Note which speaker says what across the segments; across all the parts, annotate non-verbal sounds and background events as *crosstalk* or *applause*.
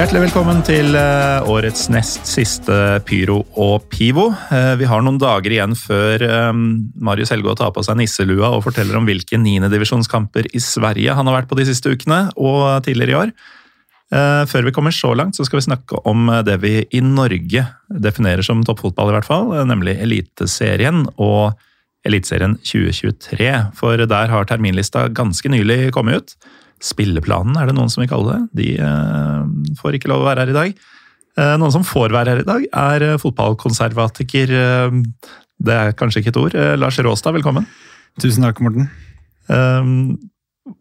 Speaker 1: Hjertelig velkommen til eh, årets nest siste Pyro og Pivo. Eh, Vi har noen dager igjen før eh, Marius Helgaa tar på seg nisselua og forteller om hvilke niendedivisjonskamper i Sverige han har vært på de siste ukene og tidligere i år. Før vi kommer så langt, så skal vi snakke om det vi i Norge definerer som toppfotball, i hvert fall, nemlig Eliteserien og Eliteserien 2023. For der har terminlista ganske nylig kommet ut. Spilleplanen er det noen som vil kalle det. De eh, får ikke lov å være her i dag. Eh, noen som får være her i dag, er eh, fotballkonservatiker Det er kanskje ikke et ord. Lars Råstad, velkommen.
Speaker 2: Tusen takk, Morten.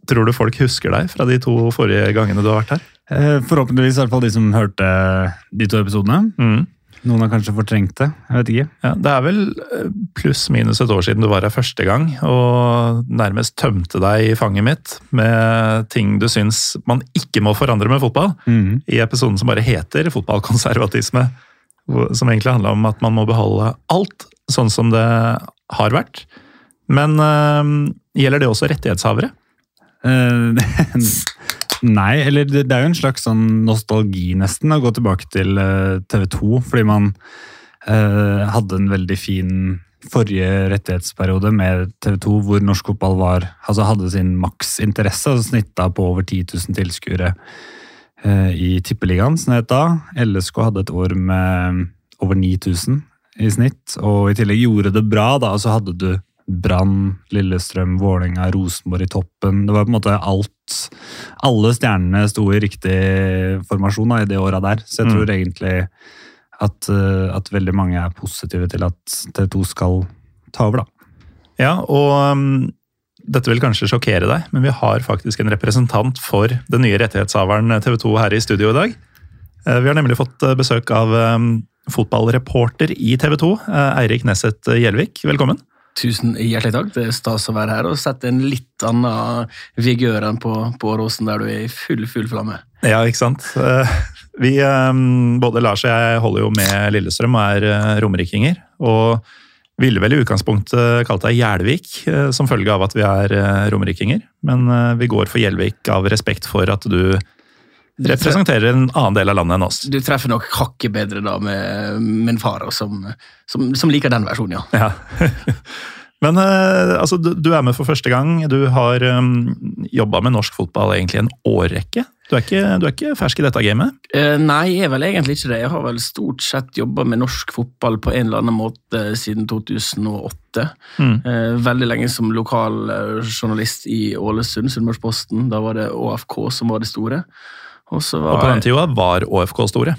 Speaker 1: Tror du folk husker deg fra de to forrige gangene du har vært her?
Speaker 2: Eh, Forhåpentligvis i hvert fall de som hørte de to episodene.
Speaker 1: Mm.
Speaker 2: Noen har kanskje fortrengt det. jeg vet ikke.
Speaker 1: Ja, det er vel eh, pluss-minus et år siden du var her første gang, og nærmest tømte deg i fanget mitt med ting du syns man ikke må forandre med fotball.
Speaker 2: Mm.
Speaker 1: i episoden som bare heter fotballkonservatisme. Som egentlig handla om at man må beholde alt sånn som det har vært. Men øh, gjelder det også rettighetshavere? *laughs*
Speaker 2: Nei, eller det, det er jo en slags sånn nostalgi nesten å gå tilbake til eh, TV 2, fordi man eh, hadde en veldig fin forrige rettighetsperiode med TV 2, hvor norsk fotball var, altså hadde sin maksinteresse, altså snitta på over 10 000 tilskuere eh, i Tippeligaen, som det het da. LSK hadde et år med over 9000 i snitt, og i tillegg gjorde det bra, da, og så hadde du Brann, Lillestrøm, Vålerenga, Rosenborg i toppen. Det var på en måte alt Alle stjernene sto i riktig formasjon da, i det åra der. Så jeg
Speaker 1: Mm.
Speaker 2: tror egentlig at, eh, at veldig mange er positive til at TV2 skal ta over, da.
Speaker 1: Ja, og um, dette vil kanskje sjokkere deg, men vi har faktisk en representant for den nye rettighetshaveren TV 2 her i studio i dag. Eh, Vi har nemlig fått eh, besøk av um, fotballreporter i TV 2, eh, Eirik Nesset Gjelvik. Velkommen.
Speaker 3: Tusen hjertelig takk. Det er stas å være her og sette en litt annen vigør enn på, på Åråsen, der du er i full, full flamme.
Speaker 1: Ja, ikke sant. Eh, Vi, eh, både Lars og jeg holder jo med Lillestrøm og er eh, romerikinger. Og ville vel i utgangspunktet kalt deg Gjelvik, som følge av at vi er romerikinger. Men vi går for Gjelvik av respekt for at du representerer en annen del av landet enn oss.
Speaker 3: Du treffer nok hakket bedre da med min far, som, som, som liker den versjonen, ja.
Speaker 1: Ja. *laughs* Men eh, altså, du, du er med for første gang. Du har um, jobba med norsk fotball egentlig en årrekke. Du er ikke, du er ikke fersk i dette gamet?
Speaker 3: Uh, nei, jeg er vel egentlig ikke det. Jeg har vel stort sett jobba med norsk fotball på en eller annen måte siden 2008.
Speaker 1: Mm.
Speaker 3: Uh, veldig lenge som lokal journalist i Ålesund, Sunnmørsposten. Da var det ÅFK som var det store. Og så var
Speaker 1: Og på den tida var ÅFK store.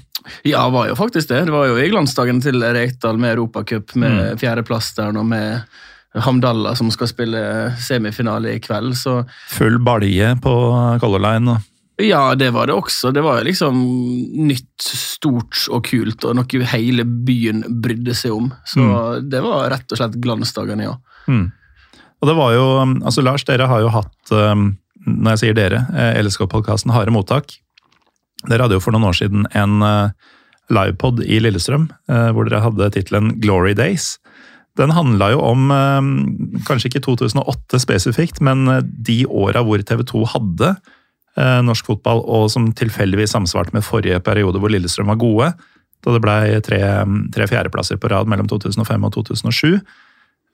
Speaker 3: Ja, var jo faktisk det. Det var jo i glansdagen til Rekdal med Europacup, med fjerdeplass der nå, med Hamdallah som skal spille semifinale i kveld. Så
Speaker 1: Full balje på Color Line.
Speaker 3: ja, det var det også. Det var jo liksom nytt, stort og kult, og noe hele byen brydde seg om. Så det var rett og slett glansdagene, ja.
Speaker 1: Mm. Og det var jo, altså Lars, dere har jo hatt, um, når jeg sier dere, eh, LSK-podkasten Harde mottak. Dere hadde jo for noen år siden en eh, livepod i Lillestrøm, eh, hvor dere hadde tittelen Glory Days. Den handla jo om, eh, kanskje ikke 2008 spesifikt, men de åra hvor TV 2 hadde norsk fotball, og som tilfeldigvis samsvarte med forrige periode hvor Lillestrøm var gode. Da det blei tre, tre fjerdeplasser på rad mellom 2005 og 2007.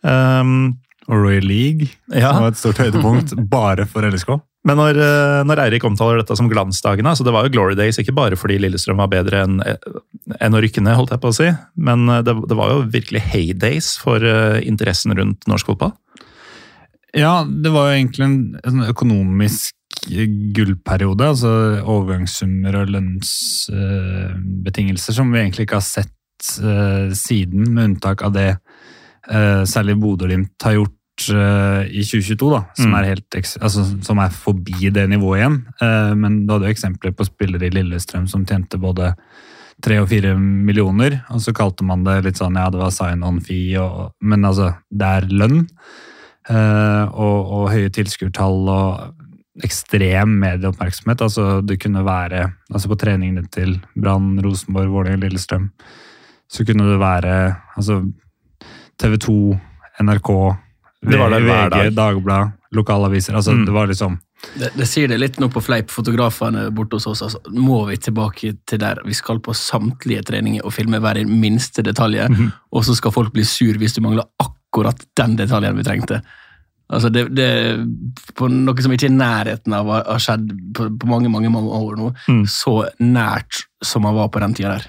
Speaker 1: Um,
Speaker 2: Og Royal League,
Speaker 1: Ja.
Speaker 2: som var et stort høydepunkt *laughs* bare for LSK.
Speaker 1: Men når, eh, når Eirik omtaler dette som glansdagene, så det var jo glory days, ikke bare fordi Lillestrøm var bedre enn en å rykke ned, holdt jeg på å si, men eh, det, det var jo virkelig heydays for eh, interessen rundt norsk fotball.
Speaker 2: Ja, det var jo egentlig en, en økonomisk gullperiode, altså overgangssummer og lønnsbetingelser, som vi egentlig ikke har sett uh, siden, med unntak av det uh, særlig Bodø-Glimt har gjort eh, i 2022, da, som,
Speaker 1: Mm.
Speaker 2: er helt, altså, som er forbi det nivået igjen. Eh, men du hadde jo eksempler på spillere i Lillestrøm som tjente både tre og fire millioner, og så kalte man det litt sånn ja, det var sign-on-fee, og- men altså, det er lønn. eh, og, og høye tilskuertall og ekstrem medieoppmerksomhet. Altså, det kunne være altså På treningene til Brann, Rosenborg, Vålerenga, Lillestrøm, så kunne det være altså TV 2, NRK,
Speaker 1: Det var der hver
Speaker 2: VG,
Speaker 1: dag.
Speaker 2: Dagbladet, lokalaviser. Altså,
Speaker 1: Mm.
Speaker 2: Det var liksom
Speaker 3: Det, det sier det litt nå på fleip, fotografene borte hos oss. Altså, må vi tilbake til der vi skal på samtlige treninger og filme hver minste detalj, og så skal folk bli sur hvis du mangler akkurat den detaljen vi trengte. Altså det, det på Noe som ikke er i nærheten av har har skjedd på, på mange mange, mange år nå.
Speaker 1: Mm.
Speaker 3: Så nært som man var på den tida der.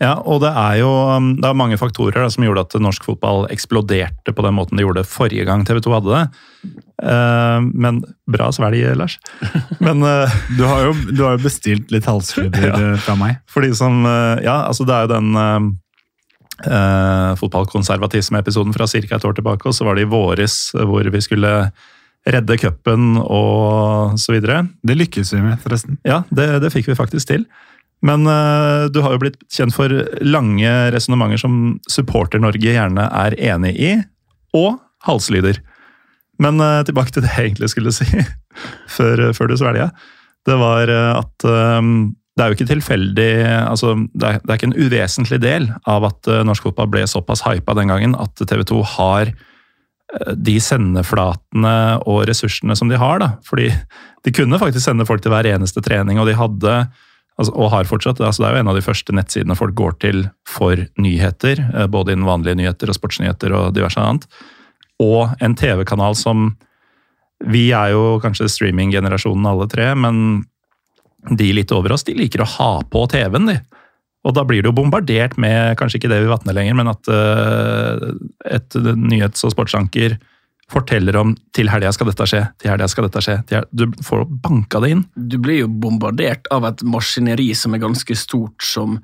Speaker 1: Ja, og det er jo um, det er mange faktorer da, som gjorde at norsk fotball eksploderte på den måten de gjorde forrige gang TV 2 hadde det. Uh, men bra svelg, Lars. *laughs* Men uh,
Speaker 2: Du har jo, du har jo bestilt litt halsklubber *laughs*
Speaker 1: Ja.
Speaker 2: eh, fra meg.
Speaker 1: Fordi som uh, Ja, altså det er jo den fotballkonservatisme-episoden fra ca. et år tilbake, og så var det i våres hvor vi skulle redde cupen og så videre.
Speaker 2: Det lykkes vi med, forresten.
Speaker 1: Ja, det, det fikk vi faktisk til. Men uh, du har jo blitt kjent for lange resonnementer som Supporter-Norge gjerne er enig i, og halslyder. Men uh, tilbake til det jeg egentlig skulle si *laughs* før, før du svelga. Det var eh, at um, det er jo ikke tilfeldig altså det er, det er ikke en uvesentlig del av at uh, norsk fotball ble såpass hypa den gangen at TV 2 har eh, de sendeflatene og ressursene som de har. da. Fordi de kunne faktisk sende folk til hver eneste trening, og de hadde altså, og har fortsatt, altså Det er jo en av de første nettsidene folk går til for nyheter. eh, Både innen vanlige nyheter og sportsnyheter og diverse annet. Og en TV-kanal som Vi er jo kanskje streaminggenerasjonen alle tre, men de litt over oss, de liker å ha på TV-en, de. Og da blir du jo bombardert med, kanskje ikke det vi vatner lenger, men at eh, et nyhets- og sportsanker forteller om 'til helga skal dette skje', 'til helga skal dette skje'. Du får banka det inn.
Speaker 3: Du blir jo bombardert av et maskineri som er ganske stort, som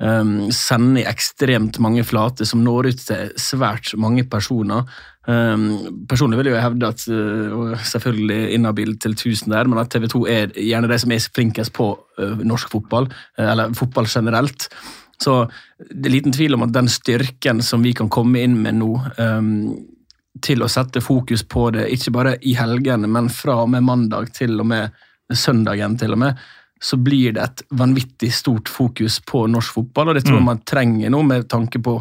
Speaker 3: um, sender ekstremt mange flater, som når ut til svært mange personer. Um, personlig vil jeg jo hevde at, uh, selvfølgelig inhabil til 1000 der, men at TV 2 er gjerne de som er flinkest på uh, norsk fotball, uh, eller fotball generelt. Så det er liten tvil om at den styrken som vi kan komme inn med nå, um, til å sette fokus på det, ikke bare i helgene, men fra og med mandag til og med søndagen til og med, så blir det et vanvittig stort fokus på norsk fotball, og det tror jeg man trenger nå med tanke på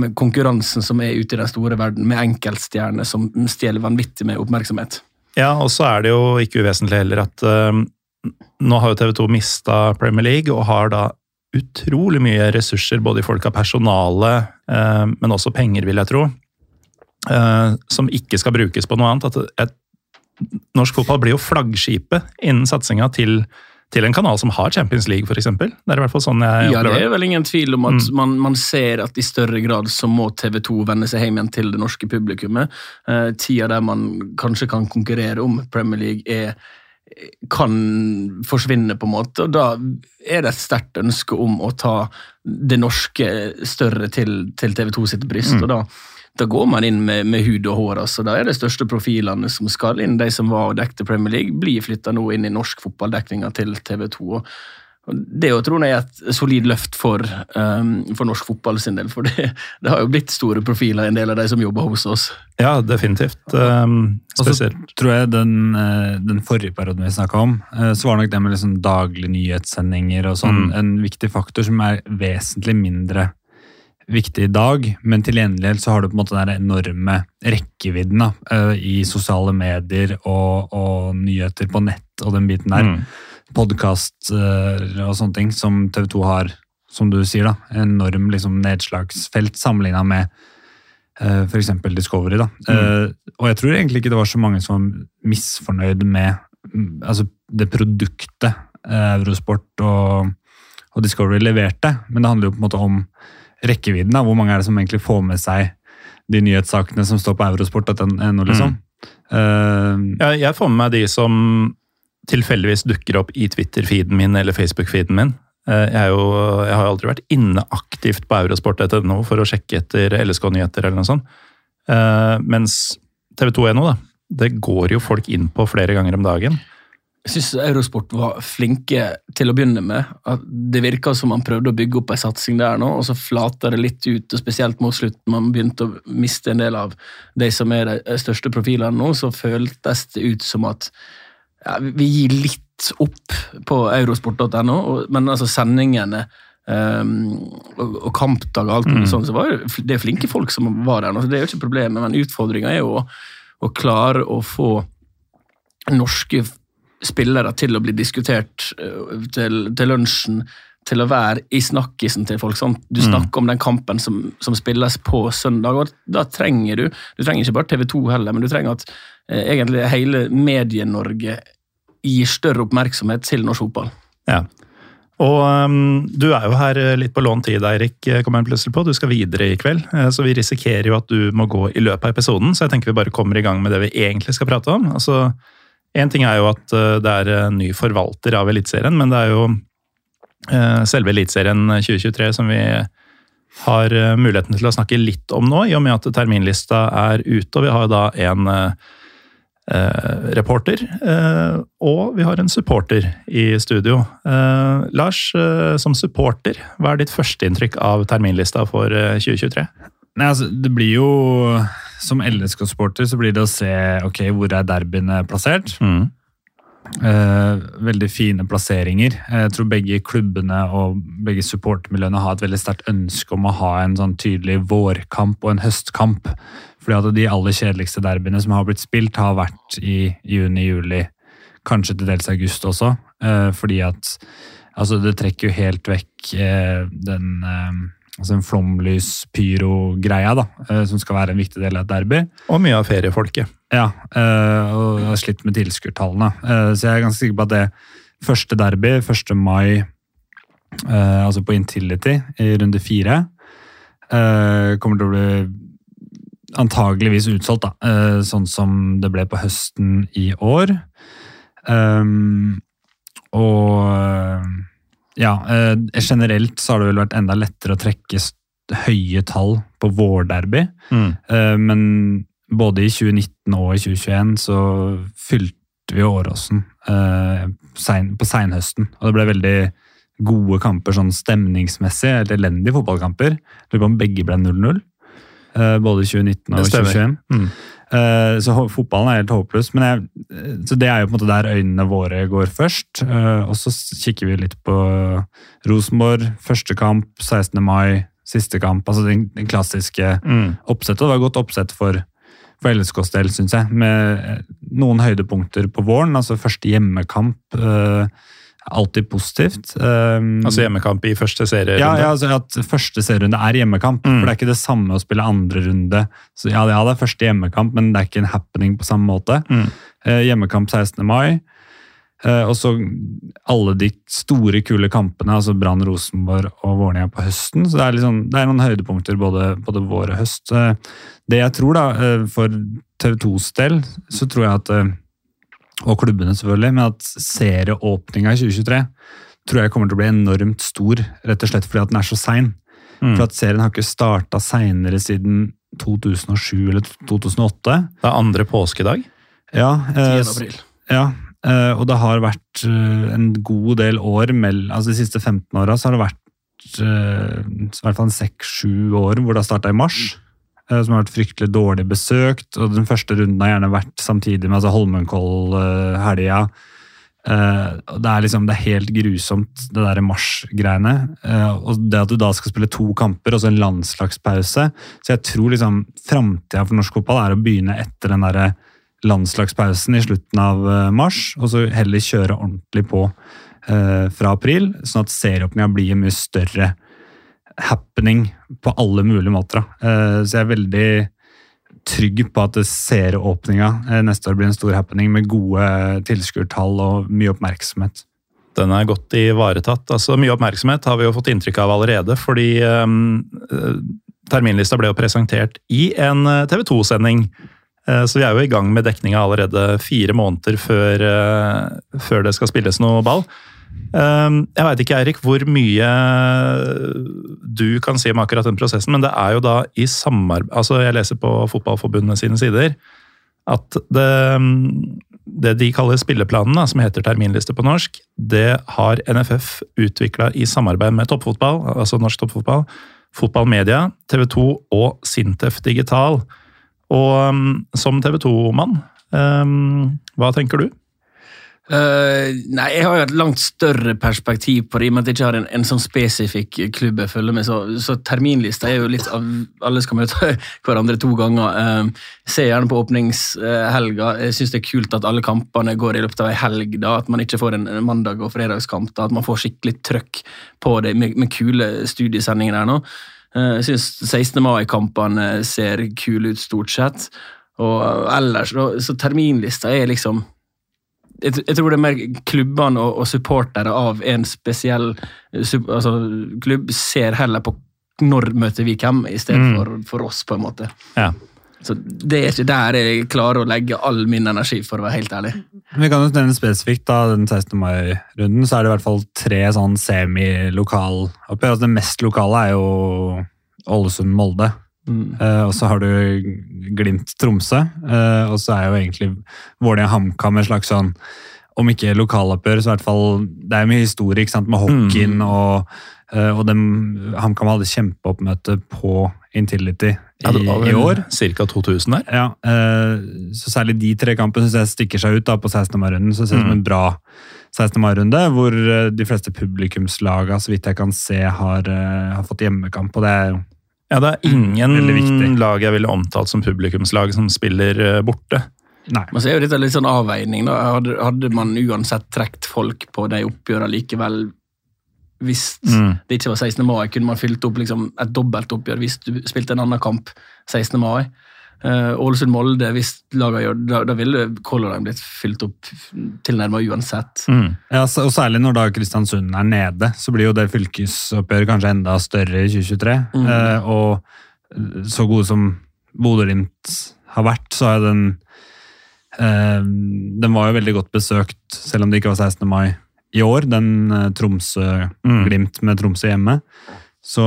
Speaker 3: med konkurransen som er ute i den store verden, med enkeltstjerner som stjeler vanvittig med oppmerksomhet.
Speaker 1: Ja, og så er det jo ikke uvesentlig heller at uh, nå har jo TV 2 mista Premier League, og har da utrolig mye ressurser, både i folk av personale, eh, men også penger, vil jeg tro, eh, som ikke skal brukes på noe annet. At et, norsk fotball blir jo flaggskipet innen satsinga til, til en kanal som har Champions League, f.eks. Det er i hvert fall sånn jeg
Speaker 3: Ja, det er vel ingen tvil om at
Speaker 1: Mm.
Speaker 3: man, man ser at i større grad så må TV 2 vende seg hjem igjen til det norske publikummet. Eh, tida der man kanskje kan konkurrere om Premier League er kan forsvinne, på en måte. og Da er det et sterkt ønske om å ta det norske større til, til TV 2 sitt bryst.
Speaker 1: Mm.
Speaker 3: og da, da går man inn med, med hud og hår. altså. Da er det største profilene som skal inn, de som var og dekte Premier League, blir flytta nå inn i norsk fotballdekninga til TV 2. og og Det jo, tror jeg er et solid løft for, um, for norsk fotball sin del. For det, det har jo blitt store profiler, en del av de som jobber hos oss.
Speaker 1: Ja, definitivt. Um,
Speaker 2: Og så tror jeg den, eh, den forrige perioden vi snakka om, eh, så var nok det med liksom daglige nyhetssendinger og sånn
Speaker 1: Mm.
Speaker 2: en viktig faktor som er vesentlig mindre viktig i dag. Men til gjengjeld så har du på en måte den enorme rekkevidden da, eh, i sosiale medier og, og nyheter på nett og den biten der.
Speaker 1: Mm.
Speaker 2: Podkaster og sånne ting som TV 2 har, som du sier, da, enorm liksom, nedslagsfelt sammenligna med uh, f.eks. Discovery. Da. Eh, og jeg tror egentlig ikke det var så mange som var misfornøyd med mm, altså, det produktet eh, Eurosport og, og Discovery leverte, men det handler jo på en måte om rekkevidden. Da. Hvor mange er det som egentlig får med seg de nyhetssakene som står på eurosport.no, liksom? Eh,
Speaker 1: Ja, jeg får med meg de som tilfeldigvis dukker opp i Twitter-feeden min eller Facebook-feeden min. Eh, jeg, jo, jeg har jo aldri vært inne aktivt på eurosport.no for å sjekke etter LSK-nyheter eller noe sånt. Uh, mens TV 2.no, da, det går jo folk inn på flere ganger om dagen.
Speaker 3: Jeg syns Eurosport var flinke til å begynne med. At det virka som man prøvde å bygge opp ei satsing der nå, og så flata det litt ut. og Spesielt mot slutten, man begynte å miste en del av de som er de største profilene nå, så føltes det ut som at ja, vi gir litt opp på eurosport.no, men altså sendingene um, og, og kampdag og alt mm. sånt, så var det, er flinke folk som var der. Det er jo ikke problemet, men utfordringa er jo å, å klare å få norske spillere til å bli diskutert eh, til, til lunsjen, til å være i snakkisen til folk. Sant? Du mm. snakker mm. om den kampen som, som, spilles på søndag, og da trenger du Du trenger ikke bare TV 2 heller, men du trenger at eh, egentlig hele Medie-Norge gir større oppmerksomhet til norsk fotball.
Speaker 1: Ja. Og um, du er jo her eh, litt på lånt tid, Eirik, eh, kommer jeg plutselig på. Du skal videre i kveld, så vi risikerer jo at du må gå i løpet av episoden. Så jeg tenker vi bare kommer i gang med det vi egentlig skal prate om. Altså, Én ting er jo at eh, det er en ny forvalter av Eliteserien, men det er jo eh, selve Eliteserien 2023 som vi har eh, muligheten til å snakke litt om nå, i og med at terminlista er ute. Og vi har da en eh, reporter, eh, og vi har en supporter i studio. Eh, Lars, som supporter, hva er ditt førsteinntrykk av terminlista for 2023?
Speaker 2: Nei, altså, det blir jo som LSK-sporter så blir det å se ok, hvor er derbyene plassert. Mm. Eh, veldig fine plasseringer. Jeg tror begge klubbene og begge supportermiljøene har et veldig sterkt ønske om å ha en sånn tydelig vårkamp og en høstkamp. Fordi at de aller kjedeligste derbyene som har blitt spilt, har vært i juni-juli, kanskje til dels august også. Eh, fordi at altså, det trekker jo helt vekk eh, den eh, altså en flomlys-pyro-greia, da, eh, som skal være en viktig del av et derby.
Speaker 1: Og mye av feriefolket.
Speaker 2: Ja, eh, og jeg har slitt med tilskuertallene. Eh, så jeg er ganske sikker på at det første derby, 1. mai, altså på Intility i runde fire, kommer til å bli antageligvis utsolgt, da. Sånn som det ble på høsten i år. Og ja, eh, generelt så har det vel vært enda lettere å trekke høye tall på vårderby. Mm. Eh, men både i 2019 og i 2021 så fylte vi Åråsen eh, på seinhøsten. Og det ble veldig gode kamper sånn stemningsmessig. Helt elendige fotballkamper. Lurer på om begge ble 0-0. Eh, både i 2019 og 2021. Mm. Eh, så fotballen er helt håpløs. Men jeg, så det er jo på en måte der øynene våre går først. Eh, og så kikker vi litt på Rosenborg. Første kamp 16. mai, siste kamp. Altså den, den klassiske mm. oppsettet. Det var godt oppsett for, for LSKs del, syns jeg. Med noen høydepunkter på våren. Altså første hjemmekamp. Uh, alltid positivt. Um,
Speaker 1: altså hjemmekamp i første serierunde?
Speaker 2: Ja, ja altså at første serierunde er hjemmekamp. Mm. For det er ikke det samme å spille andre runde. Så ja, ja, det er første hjemmekamp, men det er ikke en happening på samme måte. Mm. Uh, hjemmekamp 16. mai. Uh, og så alle de store, kule kampene, altså Brann, Rosenborg og Vålerenga på høsten. Så det er, liksom, det er noen høydepunkter både, både vår og høst. Uh, det jeg tror, da, for TV 2s del, så tror jeg at og klubbene selvfølgelig, men at serieåpninga i 2023 tror jeg kommer til å bli enormt stor, rett og slett fordi at den er så sein. Mm. For at serien har ikke starta seinere siden 2007 eller 2008.
Speaker 1: Det er andre påskedag?
Speaker 2: Ja. Eh, ja eh, og det har vært eh, en god del år altså De siste 15 åra har det vært eh, i hvert fall 6-7 år hvor det har starta i mars. Eh, som har vært fryktelig dårlig besøkt. og Den første runden har gjerne vært samtidig med altså Holmenkoll-helga. Uh, det er liksom, det er helt grusomt, det der mars-greiene. Uh, og det at du da skal spille to kamper og så en landslagspause. Så jeg tror liksom framtida for norsk fotball er å begynne etter den der landslagspausen i slutten av mars, og så heller kjøre ordentlig på fra april, sånn at serieåpninga blir mye større happening på alle mulige måter. Eh, så jeg er veldig trygg på at serieåpninga eh, neste år blir en stor happening med gode tilskuertall og mye oppmerksomhet.
Speaker 1: Den er godt ivaretatt. Altså, mye oppmerksomhet har vi jo fått inntrykk av allerede, fordi um, terminlista ble jo presentert i en TV 2-sending Eh, Så vi er jo i gang med dekninga allerede fire måneder før, før det skal spilles noe ball. Eh, Jeg veit ikke, Eirik, hvor mye du kan si om akkurat den prosessen, men det er jo da i samarbeid Altså, jeg leser på Fotballforbundet sine sider at det, det de kaller spilleplanene, som heter terminliste på norsk, det har NFF utvikla i samarbeid med toppfotball, altså norsk toppfotball, fotballmedia, TV 2 og Sintef Digital. Og um, som TV 2-mann, um, hva tenker du?
Speaker 3: Eh, nei, jeg har jo et langt større perspektiv på det, i og med at jeg ikke har en, en sånn spesifikk klubb jeg følger med. Så, så terminlista er jo litt av Alle skal møte *laughs* hverandre to ganger. Uh, se gjerne på åpningshelga. Jeg syns det er kult at alle kampene går i løpet av ei helg. da, At man ikke får en mandag- og fredagskamp. da, At man får skikkelig trøkk på det med, med kule studiesendinger der nå. Eh, Jeg syns 16. mai-kampene ser kule ut, stort sett. Og ellers, så terminlista er liksom jeg, jeg tror det er mer klubbene og, og supportere av en spesiell eh, altså, klubb ser heller på når møter vi hvem, i stedet
Speaker 1: Mm.
Speaker 3: for, for oss, på en måte.
Speaker 1: Ja.
Speaker 3: Så Det er ikke der jeg klarer å legge all min energi, for å være helt ærlig.
Speaker 2: Vi kan jo nevne spesifikt da, den 16. mai-runden, så er det i hvert fall tre sånn semi-lokaloppgjør. Altså, det mest lokale er jo Ålesund-Molde. Eh, og så har du Glimt-Tromsø. uh, og så er jo egentlig Vålerenga-HamKam en slags sånn om ikke lokaloppgjør, så i hvert fall Det er mye historie ikke sant, med hockeyen, og, uh, og HamKam hadde kjempeoppmøte på Intility i,
Speaker 1: Ja, det var
Speaker 2: i
Speaker 1: vel
Speaker 2: år.
Speaker 1: Ca. 2000 der.
Speaker 2: Ja, uh, så særlig de tre kampene synes jeg stikker seg ut da, på 16. mai-runden. Så det ser ut som en bra 16. mai-runde, hvor eh, de fleste publikumslaga, så vidt jeg kan se, har, eh, har fått hjemmekamp. Og det er jo
Speaker 1: Ja, det er ingen lag jeg ville omtalt som publikumslag som spiller eh, borte.
Speaker 2: Nei.
Speaker 3: Men så er jo dette litt sånn avveining. da. Hadde, hadde man uansett trukket folk på de oppgjørene likevel hvis
Speaker 1: Mm.
Speaker 3: det ikke var 16. mai, kunne man fylt opp liksom et dobbeltoppgjør hvis du spilte en annen kamp 16. mai. Uh, Ålesund-Molde, hvis laget gjør da, da ville Color Line blitt fylt opp tilnærmet uansett.
Speaker 1: Mm.
Speaker 2: Ja, og særlig når da Kristiansund er nede, så blir jo det fylkesoppgjøret kanskje enda større i 2023.
Speaker 3: Mm.
Speaker 2: Eh, og så gode som Bodø-Glimt har vært, så er den eh, Den var jo veldig godt besøkt, selv om det ikke var 16. mai i år, den eh, Tromsø-Glimt med Tromsø hjemme. Så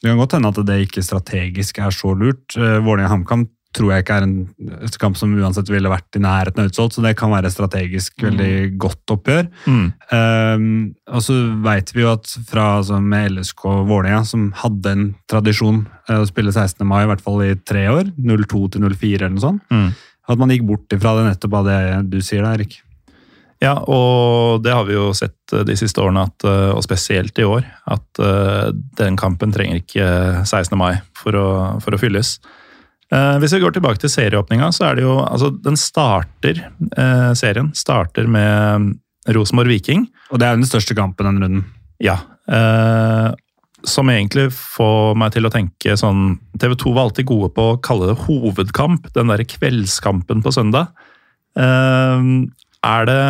Speaker 2: det kan godt hende at det ikke strategisk er så lurt. Vålerenga-HamKam tror jeg ikke er en kamp som uansett ville vært i nærheten av utsolgt, så det kan være strategisk veldig godt oppgjør.
Speaker 1: Mm.
Speaker 2: Um, og så veit vi jo at fra altså, med LSK Vålerenga, som hadde en tradisjon uh, å spille 16. mai, i hvert fall i tre år, 02 til 04 eller noe sånt,
Speaker 1: Mm.
Speaker 2: at man gikk bort ifra det nettopp av det du sier der, Erik.
Speaker 1: Ja, og det har vi jo sett eh, de siste årene, at, eh, og spesielt i år, at uh, den kampen trenger ikke 16. mai for å, for å fylles. Eh, Hvis vi går tilbake til serieåpninga, så er det jo altså Den starter, eh, serien starter med Rosenborg Viking.
Speaker 2: Og det er den største kampen den runden.
Speaker 1: Ja. Eh, som egentlig får meg til å tenke sånn TV 2 var alltid gode på å kalle det hovedkamp, den derre kveldskampen på søndag. Eh, er det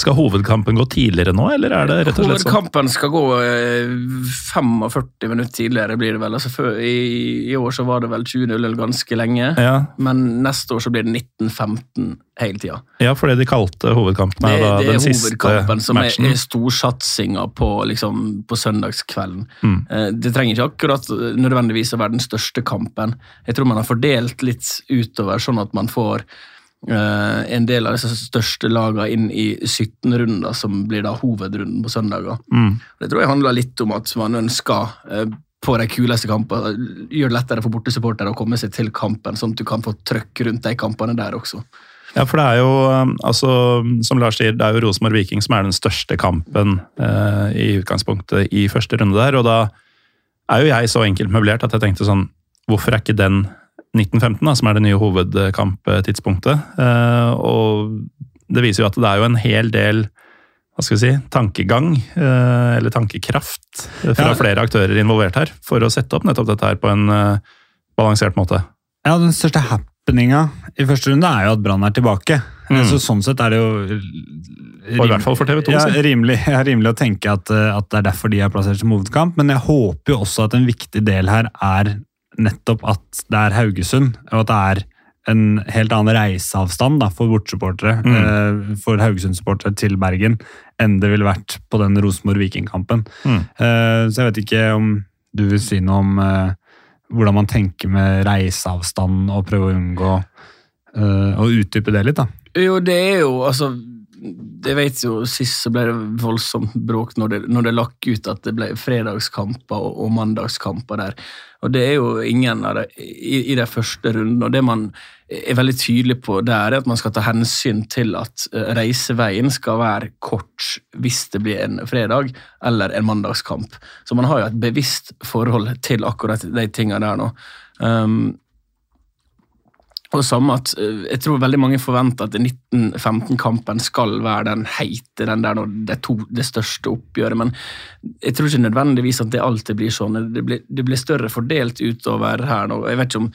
Speaker 1: Skal hovedkampen gå tidligere nå, eller er det rett og slett sånn?
Speaker 3: Hovedkampen skal gå eh, 45 minutter tidligere, blir det vel. Altså, før, i, I år så var det vel 20.00 ganske lenge,
Speaker 1: Ja,
Speaker 3: men neste år så blir det 19.15 hele tida.
Speaker 1: ja, for det de kalte hovedkampen,
Speaker 3: Det,
Speaker 1: er da
Speaker 3: det
Speaker 1: den
Speaker 3: er
Speaker 1: siste
Speaker 3: hovedkampen som er,
Speaker 1: matchen.
Speaker 3: er storsatsinga på, liksom, på søndagskvelden.
Speaker 1: Mm.
Speaker 3: Eh, Det trenger ikke akkurat eh, nødvendigvis å være den største kampen. Jeg tror man har fordelt litt utover, sånn at man får eh, en del av disse største lagene inn i 17 runder, som blir da hovedrunden på søndager.
Speaker 1: Mm.
Speaker 3: Det tror jeg handler litt om at man ønsker eh, på de kuleste kampene gjør det lettere for bortesupportere å komme seg til kampen, sånn at du kan få trøkk rundt de kampene der også.
Speaker 1: Ja, for det er jo, altså, som Lars sier, det er jo Rosenborg Viking som er den største kampen eh, i utgangspunktet i første runde der, og da er jo jeg så enkelt møblert at jeg tenkte sånn, hvorfor er ikke den 1915 da, som er det nye hovedkamptidspunktet? Eh, og det viser jo at det er jo en hel del, hva skal vi si, tankegang, eh, eller tankekraft eh, fra
Speaker 2: Ja.
Speaker 1: flere aktører involvert her, for å sette opp nettopp dette her på en balansert måte.
Speaker 2: Ja, den største happeninga i første runde er jo at Brann er tilbake.
Speaker 1: Mm.
Speaker 2: Så sånn sett er det jo
Speaker 1: Og i hvert fall for TV 2,
Speaker 2: Ja, rimelig, *laughs* ja, rimelig å tenke at, at det er derfor de er plassert som hovedkamp, men jeg håper jo også at en viktig del her er nettopp at det er Haugesund, og at det er en helt annen reiseavstand da, for bortsupportere, eh, for Haugesund-supportere til Bergen, enn det ville vært på den Rosenborg-Vikingkampen.
Speaker 1: Mm.
Speaker 2: Eh, så jeg vet ikke om du vil si noe om eh, hvordan man tenker med reiseavstand, og prøve å unngå eh, å utdype det litt, da.
Speaker 3: Jo, det er jo altså Jeg vet jo Sist så ble det voldsomt bråk når det, når det lakk ut at det ble fredagskamper og, og mandagskamper der. Og det er jo ingen av det i, i de første rundene. Og det man er veldig tydelig på der, er at man skal ta hensyn til at eh, reiseveien skal være kort hvis det blir en fredag eller en mandagskamp. Så man har jo et bevisst forhold til akkurat de tingene der nå. Um, og samme at eh, Jeg tror veldig mange forventer at 1915-kampen skal være den heite, den der det to, det største oppgjøret, men jeg tror ikke nødvendigvis at det alltid blir sånn. Det blir, det blir større fordelt utover her nå. Jeg vet ikke om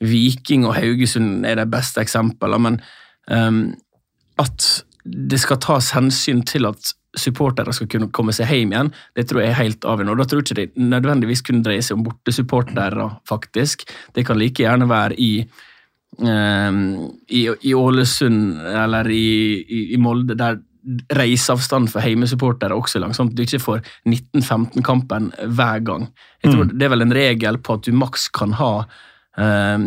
Speaker 3: Viking og Haugesund er de beste eksemplene, men um, at det skal tas hensyn til at supportere skal kunne komme seg hjem igjen, det tror jeg er helt avgjørende. Og Da tror jeg ikke det nødvendigvis kunne dreie seg om bortesupportere, faktisk. Det kan like gjerne være i Ehm, i, i Ålesund eller i, i, i Molde, der reiseavstand for heimesupportere også er lang, sånn du ikke får 19-15-kampen hver gang. Jeg tror Det er vel en regel på at du maks kan ha um,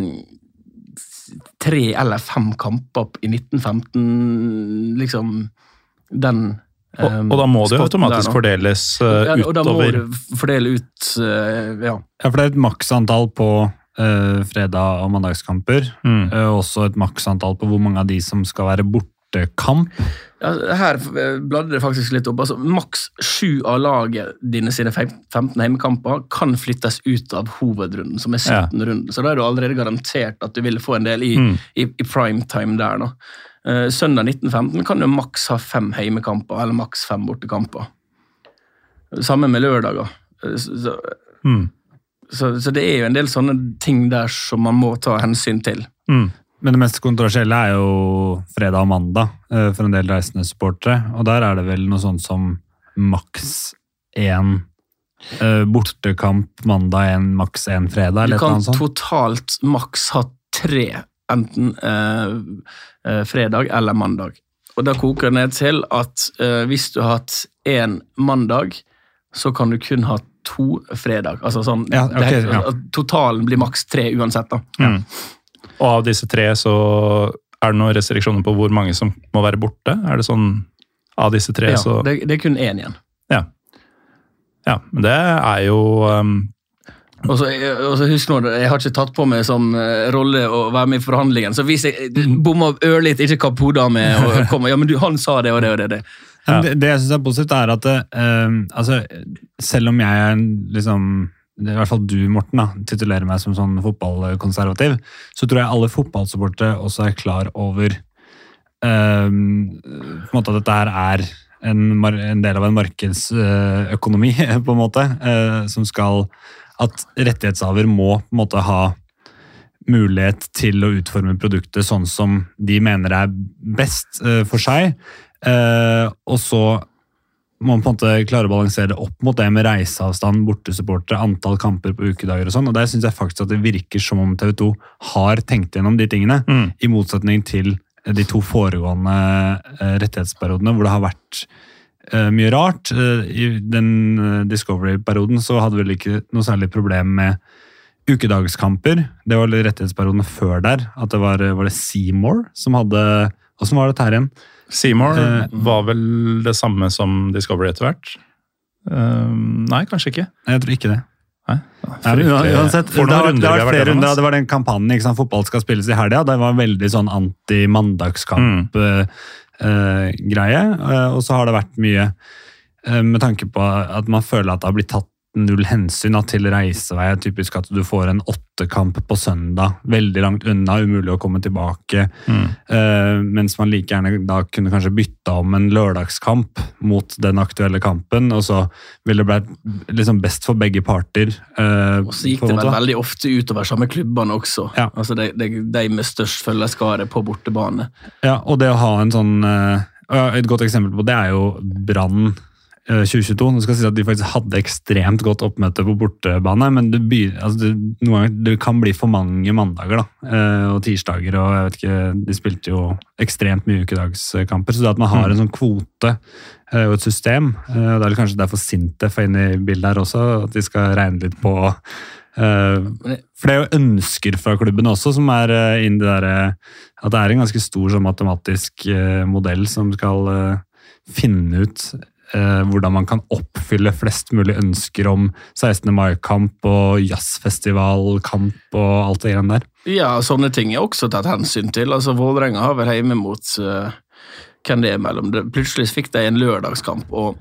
Speaker 3: tre eller fem kamper i 1915, liksom den
Speaker 1: Og,
Speaker 3: um,
Speaker 1: og da må det jo automatisk
Speaker 3: der
Speaker 1: fordeles uh,
Speaker 3: ja, og da må
Speaker 1: utover
Speaker 3: du fordele ut uh, ja.
Speaker 2: Ja, for det er et maksantall på fredag- og mandagskamper.
Speaker 1: Mm.
Speaker 2: eh, også et maksantall på hvor mange av de som skal være bortekamp.
Speaker 3: Ja, her eh, bladde det faktisk litt opp. Altså, maks sju av laget dine sine 15 heimekamper kan flyttes ut av hovedrunden, som er 17 runden. Så da er du allerede garantert at du vil få en del i,
Speaker 1: Mm.
Speaker 3: i, i primetime der. nå. Eh, søndag 1915 kan du maks ha fem heimekamper, eller maks fem bortekamper. Samme med lørdager. Eh, så,
Speaker 1: Mm.
Speaker 3: Så, så det er jo en del sånne ting der som man må ta hensyn til.
Speaker 1: Mm.
Speaker 2: Men det mest kontroversielle er jo fredag og mandag eh, for en del reisende supportere. Og der er det vel noe sånt som maks én eh, bortekamp mandag, en, maks én fredag,
Speaker 3: eller
Speaker 2: eller sånt? Du
Speaker 3: kan
Speaker 2: sånt.
Speaker 3: totalt maks ha tre, enten eh, eh, fredag eller mandag. Og da koker det ned til at eh, hvis du har hatt én mandag, så kan du kun ha to fredag. Altså sånn,
Speaker 2: Ja,
Speaker 3: det er-
Speaker 2: ja.
Speaker 3: Totalen blir maks tre uansett. da.
Speaker 1: Mm. Og av disse tre så er det noen restriksjoner på hvor mange som må være borte? Er det sånn av disse tre,
Speaker 3: Ja,
Speaker 1: så
Speaker 3: det, det er kun én igjen.
Speaker 1: Ja. ja. Men det er jo um,
Speaker 3: Og så, og så husk nå, Jeg har ikke tatt på meg som eh, rolle å være med i forhandlingen, så hvis jeg bommer ørlite, ikke kapp hodet av meg og kommer Ja, men du, han sa det og det og det. og det.
Speaker 2: Ja. Det, det jeg syns er positivt, er at eh, altså, selv om jeg er liksom i hvert fall du, Morten, da, titulerer meg som sånn fotballkonservativ, så tror jeg alle fotballsupportere også er klar over uh, at dette her er en, en del av en markedsøkonomi, *laughs* på en måte, eh, som skal At rettighetshaver må på en måte ha mulighet til å utforme produktet sånn som de mener er best eh, for seg. Eh, og så må man på en måte klare å balansere det opp mot det med reiseavstand, bortesupportere, antall kamper på ukedager og sånn. Og der syns jeg faktisk at det virker som om TV 2 har tenkt gjennom de tingene.
Speaker 1: Mm.
Speaker 2: I motsetning til de to foregående eh, rettighetsperiodene hvor det har vært eh, mye rart. Eh, I den Discovery-perioden så hadde vi vel ikke noe særlig problem med ukedagskamper. Det var rettighetsperiodene før der. At det var, var det Seymour som hadde Åssen var dette her igjen?
Speaker 1: Seymour
Speaker 2: Eh,
Speaker 1: var vel det samme som Discovery etter hvert? Um, nei, kanskje ikke.
Speaker 2: Jeg tror ikke det.
Speaker 1: Nei.
Speaker 2: Ja, men uansett, det har, det har vært flere runder. Det var den kampanjen ikke sant, fotball skal spilles i helga. Det var veldig sånn anti-mandagskamp-greie. og så har det vært mye uh, med tanke på at man føler at det har blitt tatt null hensyn til reisevei. Typisk at du får en åttekamp på søndag, veldig langt unna, umulig å komme tilbake.
Speaker 1: Mm.
Speaker 2: Uh, mens man like gjerne da kunne kanskje bytta om en lørdagskamp mot den aktuelle kampen, og så ville det blitt liksom best for begge parter. Uh,
Speaker 3: Og så gikk det vel veldig ofte utover samme klubbene også.
Speaker 2: Ja.
Speaker 3: Altså de, de, de med størst følgeskare på bortebane.
Speaker 2: Ja, og det å ha en sånn uh, Et godt eksempel på det er jo Brann 2022. Nå skal jeg si at De faktisk hadde ekstremt godt oppmøte på bortebane, men det, begy- altså det, det kan bli for mange mandager da, eh, og tirsdager. og jeg vet ikke, De spilte jo ekstremt mye ukedagskamper, så det at man har en sånn kvote eh, og et system eh, og Det er kanskje derfor Sintef er inne i bildet her også, at de skal regne litt på eh, For det er jo ønsker fra klubbene også, som er eh, inn det derre At det er en ganske stor sånn matematisk eh, modell som skal eh, finne ut eh, hvordan man kan oppfylle flest mulig ønsker om 16. mai-kamp og jazzfestivalkamp og alt det greiene der.
Speaker 3: Ja, sånne ting er også tatt hensyn til. Altså, Vålerenga har vel hjemme mot uh, hvem det er mellom. Det- Plutselig fikk de en lørdagskamp, og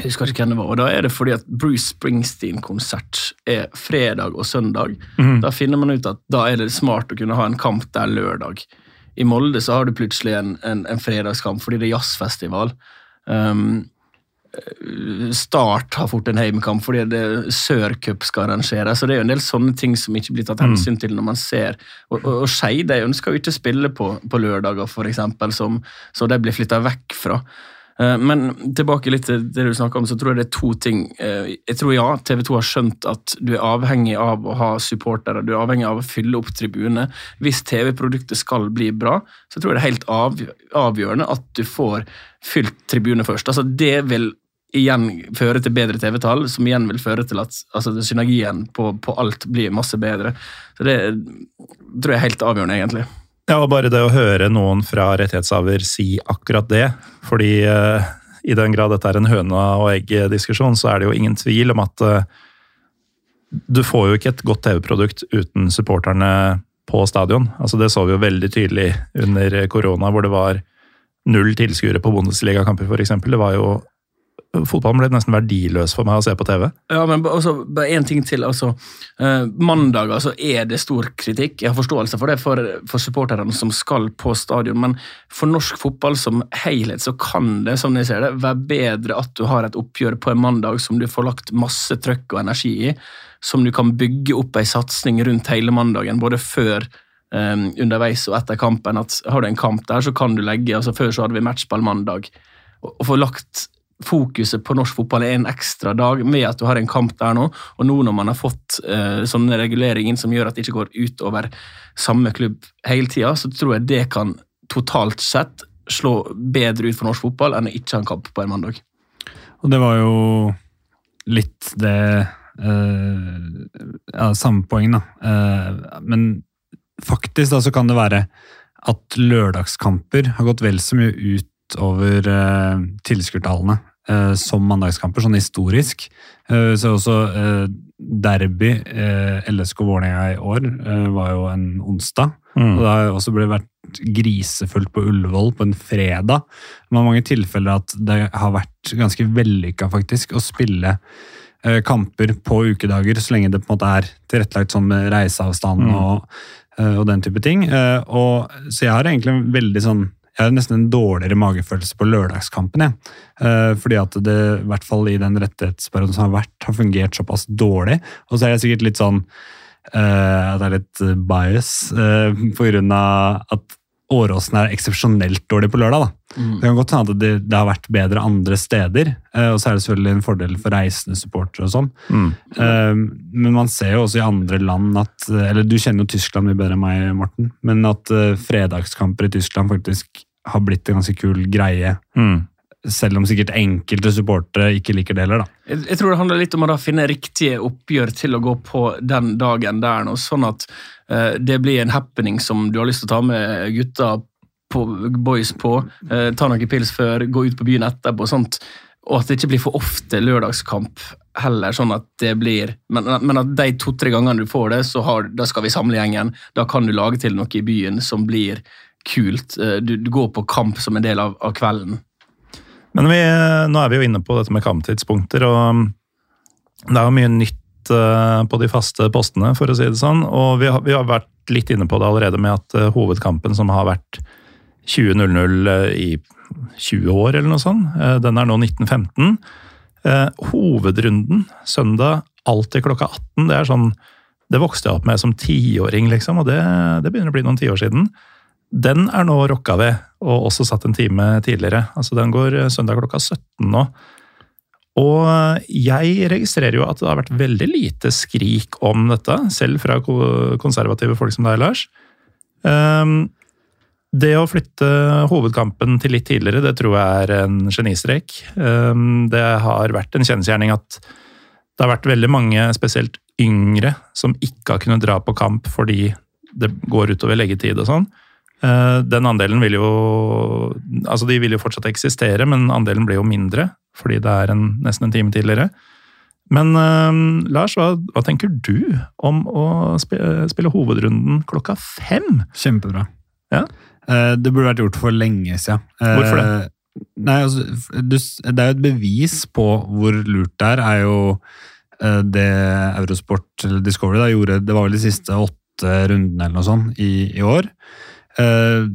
Speaker 3: jeg husker ikke hvem det var. Og da er det fordi at Bruce Springsteen-konsert er fredag og søndag. Da finner man ut at da er det smart å kunne ha en kamp der lørdag. I Molde så har du plutselig en, en, en fredagskamp fordi det er jazzfestival. Um, Start har fort en heimekamp fordi det Sørcup skal arrangeres. Så det er jo en del sånne ting som ikke blir tatt hensyn til når man ser. Og, og, og Skeid ønsker jo ikke å spille på, på lørdager, f.eks., så de blir flytta vekk fra. Eh, Men tilbake litt til det du snakket om, så tror jeg det er to ting. Eh, Jeg tror ja, TV 2 har skjønt at du er avhengig av å ha supportere, du er avhengig av å fylle opp tribunene. Hvis TV-produktet skal bli bra, så tror jeg det er helt avgjørende at du får fylt tribunene først. Altså Det vil igjen føre til bedre TV-tall, som igjen vil føre til at altså, synergien på, på alt blir masse bedre. Så det tror jeg er helt avgjørende, egentlig.
Speaker 1: Ja, og bare det å høre noen fra rettighetshaver si akkurat det, fordi eh, i den grad dette er en høna og egg-diskusjon, så er det jo ingen tvil om at eh, du får jo ikke et godt TV-produkt uten supporterne på stadion. Altså Det så vi jo veldig tydelig under korona, hvor det var null tilskuere på Bundesligakamper f.eks. Det var jo Fotballen ble nesten verdiløs for meg å se på TV.
Speaker 3: Ja, men ba- altså, bare én ting til. altså, eh, Mandager så er det stor kritikk. Jeg har forståelse for det for, for supporterne som skal på stadion, men for norsk fotball som helhet så kan det som jeg ser det, være bedre at du har et oppgjør på en mandag som du får lagt masse trøkk og energi i, som du kan bygge opp ei satsing rundt hele mandagen, både før eh, underveis og etter kampen. at Har du en kamp der, så kan du legge altså Før så hadde vi matchball mandag. Og, få lagt fokuset på norsk fotball er en ekstra dag med at du har en kamp der nå, og nå når man har fått uh, sånne reguleringer som gjør at det ikke går utover samme klubb hele tida, så tror jeg det kan totalt sett slå bedre ut for norsk fotball enn å ikke ha en kamp på en mandag.
Speaker 2: Og det var jo litt det uh, Ja, samme poeng, da. Uh, men faktisk da så kan det være at lørdagskamper har gått vel så mye ut over uh, tilskuertallene eh, som mandagskamper, sånn historisk. Eh, så også eh, derby, eh, LSK Vålerenga i år, eh, var jo en onsdag.
Speaker 1: Mm.
Speaker 2: Og det har også blitt vært grisefullt på Ullevål på en fredag. Det var mange tilfeller at det har vært ganske vellykka faktisk å spille eh, kamper på ukedager, så lenge det på en måte er tilrettelagt sånn med reiseavstand
Speaker 1: Mm.
Speaker 2: og, eh, og den type ting. Eh, og, så jeg har egentlig en veldig sånn jeg har nesten en dårligere magefølelse på lørdagskampen. Jeg. Eh, fordi at det i hvert fall i den rettighetsperioden som har vært, har fungert såpass dårlig. Og så er jeg sikkert litt sånn eh, at det er litt eh, bias eh, på grunn av at Åråsen er eksepsjonelt dårlig på lørdag. da. Det kan godt hende at det, det har vært bedre andre steder, eh, og så er det selvfølgelig en fordel for reisende supportere og sånn.
Speaker 1: Mm.
Speaker 2: Eh, Men man ser jo også i andre land at Eller du kjenner jo Tyskland mye bedre enn meg, Morten. Men at eh, fredagskamper i Tyskland faktisk har blitt en ganske kul greie.
Speaker 1: Mm.
Speaker 2: Selv om sikkert enkelte supportere ikke liker det heller, da.
Speaker 3: Jeg, tror det handler litt om å da finne riktige oppgjør til å gå på den dagen der, nå, sånn at uh, det blir en happening som du har lyst til å ta med gutta på, boys på. uh, ta noen pils før, gå ut på byen etterpå. og sånt, Og at det ikke blir for ofte lørdagskamp heller, sånn at det blir Men, men at de to-tre gangene du får det, så har, da skal vi samle gjengen. Da kan du lage til noe i byen som blir kult. Eh, Du, du går på kamp som en del av, av kvelden.
Speaker 1: Men vi, nå er vi jo inne på dette med kamptidspunkter, og um, det er jo mye nytt eh, på de faste postene, for å si det sånn. Og vi har, vi har vært litt inne på det allerede med at eh, hovedkampen som har vært 20.00 eh, i 20 år, eller noe sånt, den er nå 1915. Eh, Hovedrunden søndag alltid klokka 18, det er sånn Det vokste jeg opp med som tiåring, liksom, og det, det begynner å bli noen tiår siden. Den er nå rocka ved, og også satt en time tidligere. Altså Den går eh, søndag klokka 17 nå. Og jeg registrerer jo at det har vært veldig lite skrik om dette, selv fra konservative folk som deg, Lars. Ehm, det å flytte hovedkampen til litt tidligere, det tror jeg er en genistrek. Ehm, det har vært en kjensgjerning at det har vært veldig mange, spesielt yngre, som ikke har kunnet dra på kamp fordi det går utover leggetid og sånn. Eh, Den andelen vil jo Altså, de vil jo fortsatt eksistere, men andelen blir jo mindre fordi det er en, nesten en time tidligere. Men uh, Lars, hva, hva tenker du om å spille, spille hovedrunden klokka fem?
Speaker 2: Kjempebra.
Speaker 1: Ja.
Speaker 2: Uh, det burde vært gjort for lenge siden. Uh,
Speaker 1: Hvorfor det?
Speaker 2: Nei, altså, du, det er jo et bevis på hvor lurt det er, er jo det Eurosport eller Discovery da, gjorde Det var vel de siste åtte rundene eller noe sånt i, i år. Eh,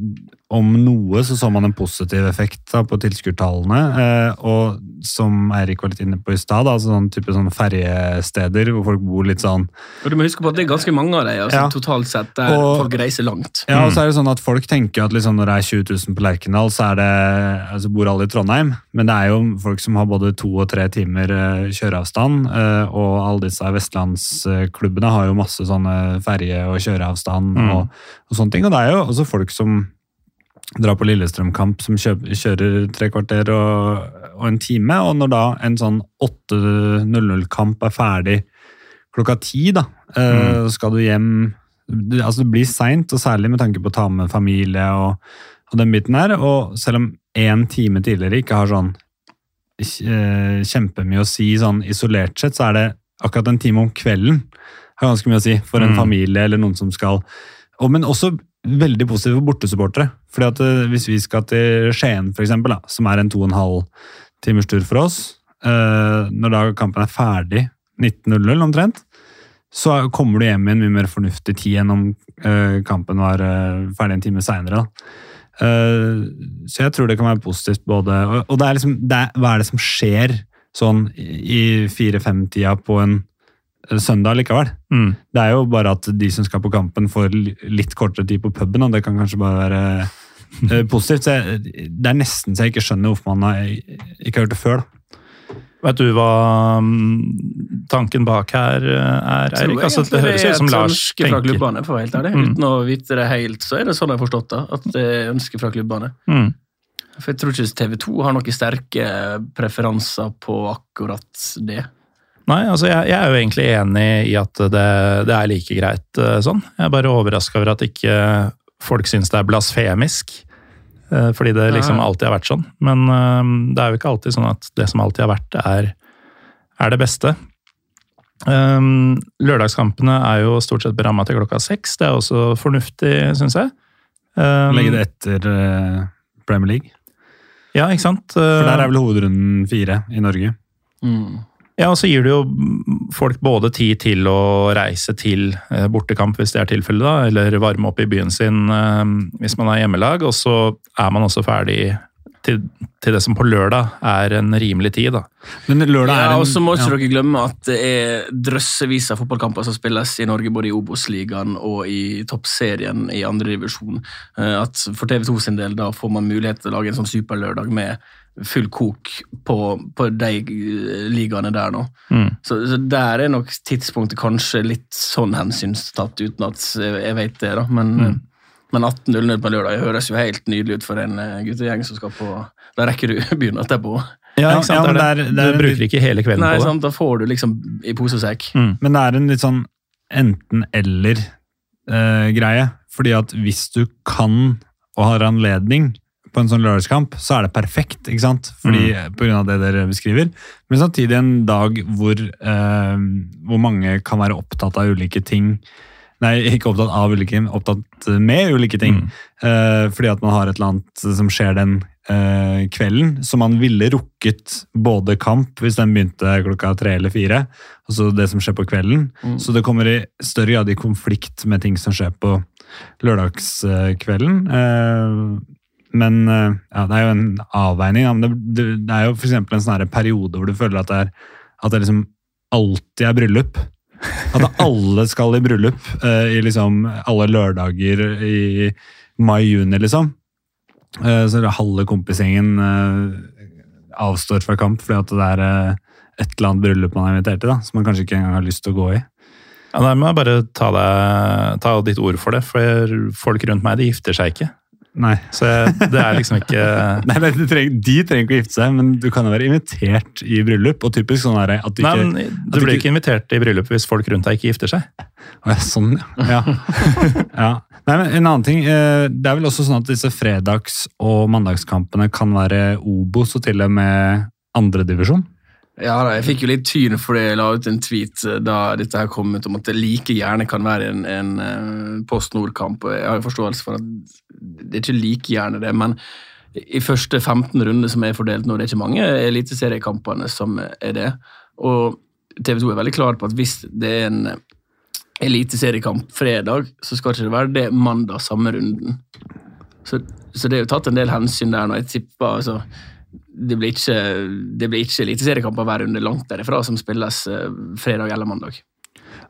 Speaker 2: om noe så så man en positiv effekt da, på tilskuertallene. Eh, og som Eirik var litt inne på i stad, altså sånn type sånn ferjesteder hvor folk bor litt sånn
Speaker 3: Og du må huske på at det er ganske mange av dem altså,
Speaker 2: Ja.
Speaker 3: totalt sett, der
Speaker 2: Og-
Speaker 3: folk reiser langt.
Speaker 2: Ja, og så er det sånn at Folk tenker at liksom når det er 20 000 på Lerkendal, så er det, altså bor alle i Trondheim. Men det er jo folk som har både to og tre timer eh, kjøreavstand. eh, Og alle disse vestlandsklubbene har jo masse sånne ferje- og kjøreavstand
Speaker 1: Mm.
Speaker 2: og, og sånne ting. Og det er jo også folk som drar på Lillestrøm-kamp som kjører tre kvarter og, og en time. Og når da en sånn 8.00-kamp er ferdig klokka ti, da, eh,
Speaker 1: Mm.
Speaker 2: skal du hjem det, altså det blir seint, og særlig med tanke på å ta med familie og, og den biten her. Og selv om én time tidligere ikke har sånn eh, kjempemye å si sånn isolert sett, så er det akkurat en time om kvelden har ganske mye å si for en
Speaker 1: Mm.
Speaker 2: familie eller noen som skal og, Men også veldig positive bortesupportere. Fordi at eh, Hvis vi skal til Skien, for eksempel, da, som er en to og en halv timers tur for oss, eh, når da kampen er ferdig 19.00 omtrent, så kommer du hjem i en mye mer fornuftig tid enn om eh, kampen var ferdig en time seinere. så jeg tror det kan være positivt både Og, det er liksom, det hva er det som skjer sånn i fire-fem-tida på en søndag likevel?
Speaker 1: Mm.
Speaker 2: Det er jo bare at de som skal på kampen, får litt kortere tid på puben, og det kan kanskje bare være eh, *laughs* positivt. Så jeg, det er nesten så jeg ikke skjønner hvorfor man har, ikke har gjort det før. da.
Speaker 1: Vet du hva mm, tanken bak her eh, er, Eirik? Altså, det høres ut som Lars
Speaker 3: tenker. fra klubbene, for helt ærlig.
Speaker 1: Mm.
Speaker 3: Uten å vite det helt, så er det sånn jeg har forstått det. At det er ønske fra klubbene.
Speaker 1: Mm.
Speaker 3: For jeg tror ikke TV 2 har noen sterke preferanser på akkurat det.
Speaker 1: Nei, altså jeg, jeg er jo egentlig enig i at det, det er like greit eh, sånn. Jeg er bare overraska over at ikke folk syns det er blasfemisk. eh, Fordi det liksom alltid har vært sånn. Men eh, det er jo ikke alltid sånn at det som alltid har vært, er, er det beste. Um, lørdagskampene er jo stort sett beramma til klokka seks. Det er også fornuftig, syns jeg. Um,
Speaker 2: Legge det etter Premier League.
Speaker 1: Ja, ikke sant?
Speaker 2: For der er vel hovedrunden fire i Norge.
Speaker 1: Ja, og så gir det jo folk både tid til å reise til eh, bortekamp, hvis det er tilfellet, da, eller varme opp i byen sin eh, hvis man er hjemmelag, og så er man også ferdig til, til det som på lørdag er en rimelig tid. da.
Speaker 2: Men lørdag er en, Ja,
Speaker 3: og så må ikke
Speaker 2: ja.
Speaker 3: dere glemme at det er drøssevis av fotballkamper som spilles i Norge, både i Obos-ligaen og i toppserien i andre divisjon. Eh, At For TV 2 sin del da får man mulighet til å lage en sånn superlørdag med full kok på, på de eh, ligaene der nå.
Speaker 1: Mm.
Speaker 3: Så, så der er nok tidspunktet kanskje litt sånn hensynstatt, uten at jeg, jeg vet det, da. Men,
Speaker 1: Mm.
Speaker 3: men 18.00 på lørdag høres jo helt nydelig ut for en eh, guttegjeng som skal på Da rekker du *laughs* byen etterpå.
Speaker 1: Ja,
Speaker 2: Ja,
Speaker 1: ikke sant?
Speaker 2: ja, men
Speaker 1: det
Speaker 2: det
Speaker 1: er
Speaker 2: er-
Speaker 1: det.
Speaker 2: det er
Speaker 1: du bruker ikke hele kvelden
Speaker 3: Nei,
Speaker 1: på det.
Speaker 3: sant? Da får du liksom i pose og sekk.
Speaker 1: Mm.
Speaker 2: Men det er en litt sånn enten-eller-greie. fordi at hvis du kan og har anledning på en sånn lørdagskamp, så er det perfekt. ikke sant? Fordi, På grunn av det dere beskriver. Men samtidig en dag hvor, eh, hvor mange kan være opptatt av ulike ting. Nei, ikke opptatt av ulike ting, opptatt med ulike ting.
Speaker 1: Mm.
Speaker 2: Eh, fordi at man har et eller annet som skjer den eh, kvelden. Så man ville rukket både kamp, hvis den begynte klokka tre eller fire, altså det som skjer på kvelden.
Speaker 3: Mm.
Speaker 2: Så det kommer i større grad i konflikt med ting som skjer på lørdagskvelden. Eh, men eh, ja, det er jo en avveining. Ja. Det, det, er jo eksempel en sånn periode hvor du føler at det, er, at det liksom alltid er bryllup. At alle skal i bryllup uh, i liksom alle lørdager i mai-juni, liksom. Uh, så halve kompisgjengen uh, avstår fra kamp fordi at det er et eller annet bryllup man er invitert til, da, som man kanskje ikke engang har lyst til å gå i.
Speaker 1: Ja, må jeg bare ta, deg, ta ditt ord for det, for folk rundt meg de gifter seg ikke.
Speaker 2: Nei.
Speaker 1: Så jeg, det er liksom ikke *laughs*
Speaker 2: Nei, men de trenger, de trenger ikke å gifte seg, men du kan jo være invitert i bryllup. og typisk sånn er det at du
Speaker 1: Nei,
Speaker 2: ikke...
Speaker 1: men Du blir
Speaker 2: ikke-
Speaker 1: invitert i bryllup hvis folk rundt deg ikke gifter seg.
Speaker 2: Å, ja, sånn, ja. ja. *laughs* ja. Nei, men en annen ting, eh, Det er vel også sånn at disse fredags- og mandagskampene kan være Obos og til og med andredivisjon?
Speaker 3: Ja, da, Jeg fikk jo litt tyn fordi jeg la ut en tweet eh, da dette her kom ut, om at det like gjerne kan være en, en eh, Post Nord-kamp. Jeg har jo forståelse for at det er ikke like gjerne det, men i første 15 runder som er fordelt nå, det er ikke mange eliteseriekampene som er det. Og TV 2 er veldig klar på at hvis det er en eliteseriekamp fredag, så skal ikke det være det mandag samme runden. Så, så det er jo tatt en del hensyn der når jeg tipper altså, det blir ikke, det blir ikke eliteseriekamper hver runde langt derifra som spilles eh, fredag eller mandag.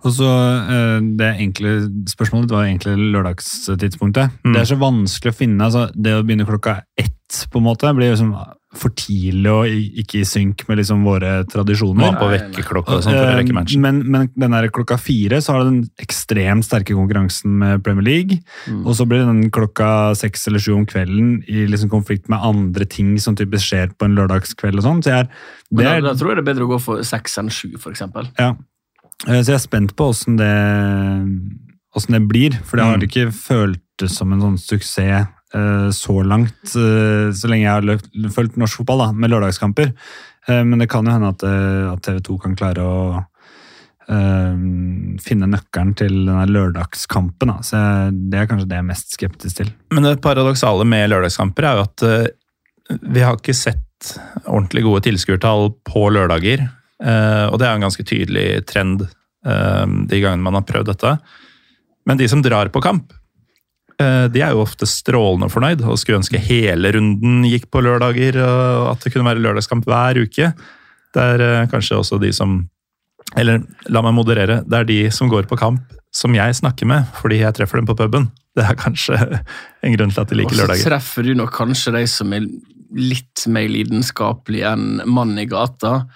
Speaker 2: Og så eh, Det enkle spørsmålet var egentlig lørdagstidspunktet.
Speaker 1: Mm.
Speaker 2: Det er så vanskelig å finne. altså Det å begynne klokka ett på en måte blir liksom for tidlig og ikke i synk med liksom våre tradisjoner.
Speaker 1: Man på vekkerklokka og sånn for å rekke matchen.
Speaker 2: Eh, Men, men den der klokka fire så har du den ekstremt sterke konkurransen med Premier League.
Speaker 3: Mm.
Speaker 2: Og så blir den klokka seks eller sju om kvelden i liksom konflikt med andre ting som typisk skjer på en lørdagskveld. og sånn. Så jeg
Speaker 3: Men da, da tror jeg det er bedre å gå for seks enn sju, f.eks.
Speaker 2: ja. Eh, Så jeg er spent på åssen det, hvordan det blir. For det har
Speaker 1: Mm.
Speaker 2: ikke følt som en sånn suksess så langt, eh, så lenge jeg har løpt, fulgt norsk fotball da, med lørdagskamper. Eh, men det kan jo hende at, eh, at TV 2 kan klare å eh, finne nøkkelen til denne lørdagskampen. Da. Så det er kanskje det jeg er mest skeptisk til.
Speaker 1: Men det paradoksale med lørdagskamper er jo at uh, vi har ikke sett ordentlig gode tilskuertall på lørdager. Uh, og det er en ganske tydelig trend eh, de gangene man har prøvd dette. Men de som drar på kamp, eh, de er jo ofte strålende fornøyd og skulle ønske hele runden gikk på lørdager, og at det kunne være lørdagskamp hver uke. Det er eh, kanskje også de som Eller la meg moderere. Det er de som går på kamp som jeg snakker med, fordi jeg treffer dem på puben. Det er kanskje en grunn til at de liker lørdager.
Speaker 3: Og så treffer du nok kanskje de som er litt mer lidenskapelige enn mannen i gata,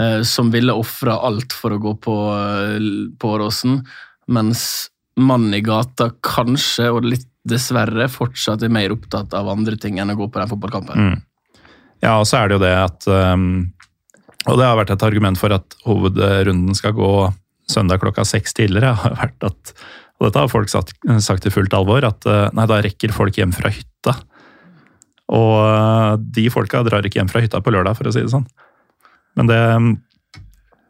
Speaker 3: eh, som ville ofra alt for å gå på, eh, på Åråsen, mens mannen i gata kanskje, og litt dessverre, fortsatt er mer opptatt av andre ting enn å gå på den fotballkampen.
Speaker 1: Mm. Ja, og så er det jo det at um, Og det har vært et argument for at hovedrunden skal gå søndag klokka seks tidligere. *laughs* har vært at, Og dette har folk sagt, sagt i fullt alvor, at uh, nei, da rekker folk hjem fra hytta. Og uh, de folka drar ikke hjem fra hytta på lørdag, for å si det sånn. Men det um,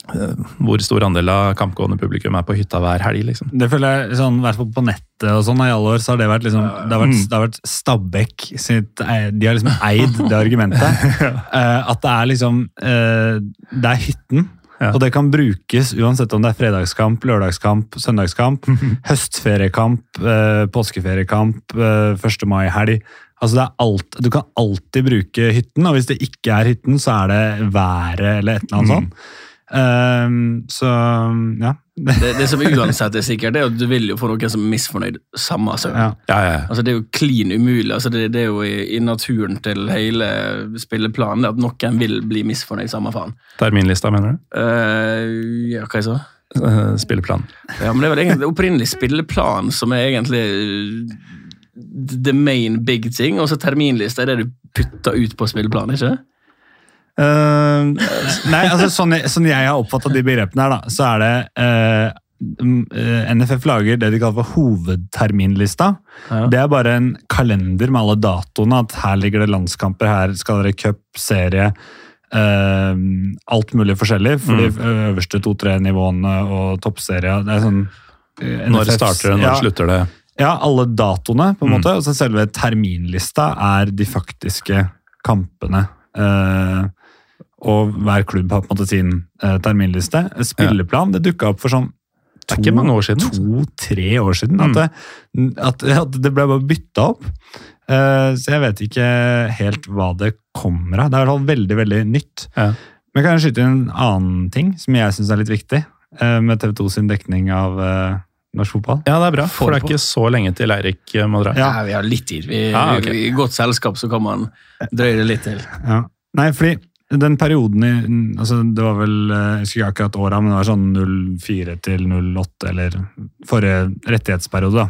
Speaker 1: Hvor stor andel av kampgående publikum er på hytta hver helg, liksom?
Speaker 2: Det føler jeg sånn, hvert fall på nettet og sånn i alle år, så har det vært liksom Det har vært, det har vært Stabæk sitt eh, De har liksom eid det argumentet. *laughs* Eh, at det er liksom eh, Det er hytten.
Speaker 1: Ja.
Speaker 2: Og det kan brukes uansett om det er fredagskamp, lørdagskamp, søndagskamp, *laughs* høstferiekamp, eh, påskeferiekamp, eh, 1. mai-helg. Altså det er alt, Du kan alltid bruke hytten, og hvis det ikke er hytten, så er det været eller et eller annet sånt. Eh, så ja.
Speaker 3: Det, det som uansett er sikkert, er at du vil jo få noen som er misfornøyd samme søndag.
Speaker 2: ja.
Speaker 1: Ja, ja, ja.
Speaker 3: Altså, det er jo klin umulig. Altså, det, det er jo i, i naturen til hele spilleplanen at noen vil bli misfornøyd, samme faen.
Speaker 1: Terminlista, mener du?
Speaker 3: Uh, ja, hva jeg sa
Speaker 1: Uh, spilleplan.
Speaker 3: Ja, men det er vel egentlig opprinnelig spilleplan som er egentlig eh, the main big thing, og så terminlista er det du putter ut på spilleplanen, ikke
Speaker 1: Uh,
Speaker 2: Nei, altså sånn, sånn jeg har oppfatta de begrepene her, da, så er det eh, mm, eh, NFF lager det de kaller for hovedterminlista.
Speaker 3: Ja.
Speaker 2: Det er bare en kalender med alle datoene. At her ligger det landskamper, her skal dere cup, serie Uh, Alt mulig forskjellig for de øverste to-tre nivåene og toppserie. Det er sånn uh,
Speaker 1: når starter det, når
Speaker 2: ja,
Speaker 1: slutter det?
Speaker 2: ja, alle datoene, på en
Speaker 1: Mm.
Speaker 2: måte. Og så selve terminlista er de faktiske kampene. Eh, og hver klubb har på en måte sin eh, terminliste. Spilleplan det dukka opp for sånn
Speaker 1: to-tre år siden. altså.
Speaker 2: to-tre år siden.
Speaker 1: Mm.
Speaker 2: At, det, at, at det ble bare bytta opp. Eh, så jeg vet ikke helt hva det kommer av. Det er i hvert fall veldig, veldig nytt.
Speaker 1: Ja.
Speaker 2: Men kan jeg skyte inn en annen ting som jeg syns er litt viktig, eh, med TV 2 sin dekning av eh, norsk fotball?
Speaker 1: Ja, det er bra, for det er ikke så lenge til Eirik må dra.
Speaker 2: Ja.
Speaker 3: Ja, vi har litt tid. Vi,
Speaker 1: Ja, okay.
Speaker 3: vi, I godt selskap så kan man drøye det litt til.
Speaker 2: Ja. Nei, fordi den perioden i altså Det var vel eh, Jeg husker ikke akkurat åra, men det var sånn 04 til 08, eller forrige rettighetsperiode, da.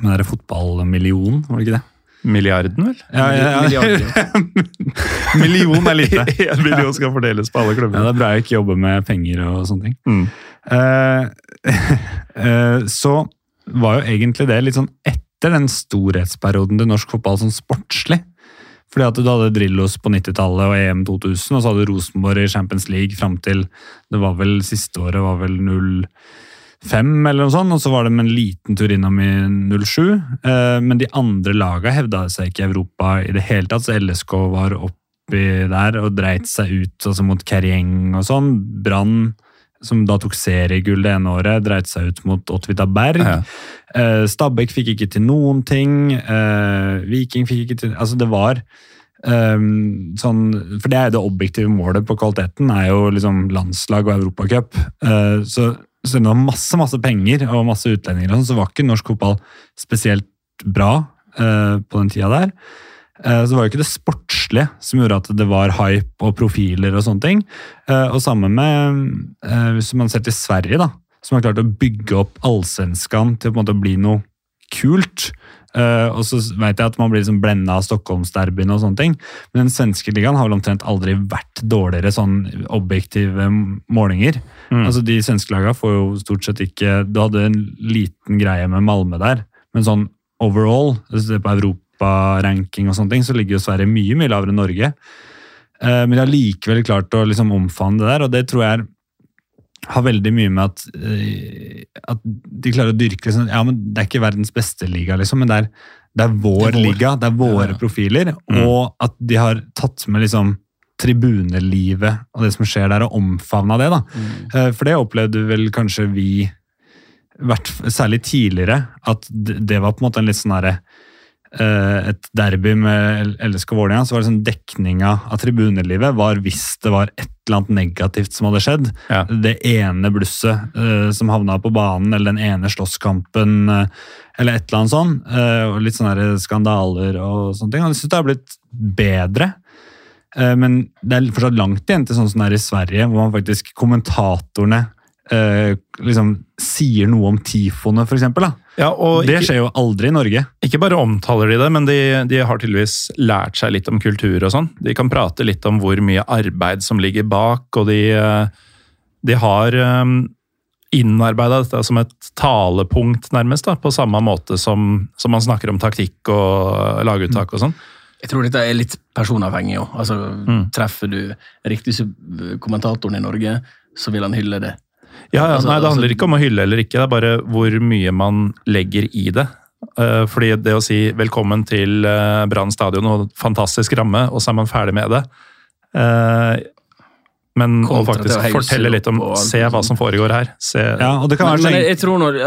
Speaker 2: Men det er fotballmillion, var det ikke det?
Speaker 1: Milliarden, vel?
Speaker 2: Ja, ja, ja. *laughs* Million er lite. *laughs*
Speaker 1: En million skal fordeles på alle
Speaker 2: Ja, det er bra jeg ikke jobber med penger og sånne ting.
Speaker 1: Mm.
Speaker 2: Uh, uh, *laughs* så var jo egentlig det litt sånn etter den storhetsperioden til norsk fotball sånn sportslig. Fordi at du hadde Drillos på 90-tallet og EM 2000, og så hadde Rosenborg i Champions League fram til det var vel siste året var vel 05 eller noe sånt, og så var det med en liten tur innom i 07. Eh, men de andre laga hevda seg ikke i Europa i det hele tatt, så LSK var oppi der og dreit seg ut altså mot Kerrieng og sånn. Brann, som da tok seriegull det ene året, dreit seg ut mot Ottvita Berg.
Speaker 1: Ja.
Speaker 2: Eh, Stabæk fikk ikke til noen ting. eh, Viking fikk ikke til Altså, det var ehm, sånn For det er jo det objektive målet på kvaliteten, er jo liksom landslag og Europacup. så så om det var masse masse penger og masse utlendinger, og sånn, så var ikke norsk fotball spesielt bra eh, på den tida der. Eh, så var jo ikke det sportslige som gjorde at det var hype og profiler og sånne ting. Eh, og sammen med, eh, hvis man ser til Sverige, da, som har klart å bygge opp allsvenskan til å bli noe kult. Og så vet jeg at man blir liksom blenda av Stockholmsderbyen og sånne ting, men den svenske ligaen har vel omtrent aldri vært dårligere sånn objektive målinger.
Speaker 1: Mm.
Speaker 2: Altså De svenske lagene får jo stort sett ikke Du hadde en liten greie med Malmö der, men sånn overall, hvis du ser på europaranking og sånne ting, så ligger jo Sverige mye mye lavere enn Norge. Eh, men de har likevel klart å liksom omfavne det der, og det tror jeg har veldig mye med at, eh, at de klarer å dyrke liksom, Ja, men det er ikke verdens beste liga, liksom, men det er, det er vår
Speaker 3: Det er vår.
Speaker 2: liga, det er våre
Speaker 3: Ja,
Speaker 2: profiler,
Speaker 1: Mm.
Speaker 2: og at de har tatt med liksom tribunelivet og det som skjer der, og omfavna det. da. Mm. For det opplevde vel kanskje vi, særlig tidligere, at det var på en måte en litt sånn herre eh, et derby med LSK Vålerenga, så var det sånn dekninga av tribunelivet var hvis det var et eller annet negativt som hadde skjedd.
Speaker 1: Ja.
Speaker 2: Det ene blusset uh, som havna på banen, eller den ene slåsskampen, uh, eller et eller annet sånn. Uh, og litt sånne skandaler og sånne ting. Og jeg syns det har blitt bedre. Eh, Men det er fortsatt langt igjen til sånn som det er i Sverige, hvor man faktisk kommentatorene eh, liksom sier noe om tifoene, f.eks.
Speaker 1: Ja,
Speaker 2: Det
Speaker 1: ikke,
Speaker 2: skjer jo aldri i Norge.
Speaker 1: ikke bare omtaler de det, men de, de har tydeligvis lært seg litt om kultur og sånn. De kan prate litt om hvor mye arbeid som ligger bak, og de, eh, de har innarbeida dette som et talepunkt, nærmest, da, på samme måte som, som man snakker om taktikk og laguttak og sånn.
Speaker 3: Jeg tror dette er litt personavhengig òg. Altså,
Speaker 1: Mm.
Speaker 3: Treffer du riktig kommentatoren i Norge, så vil han hylle det.
Speaker 1: Ja, ja,
Speaker 3: Altså,
Speaker 1: nei, Det
Speaker 3: altså-
Speaker 1: handler ikke om å hylle eller ikke, det er bare hvor mye man legger i det. Eh, fordi det å si 'velkommen til uh, Brann stadion' og fantastisk ramme, og så er man ferdig med det Eh, Men å faktisk fortelle litt om 'se hva som foregår her'. Se,
Speaker 2: Ja, og det kan
Speaker 3: Men,
Speaker 2: være så
Speaker 3: men jeg, jeg, tror når,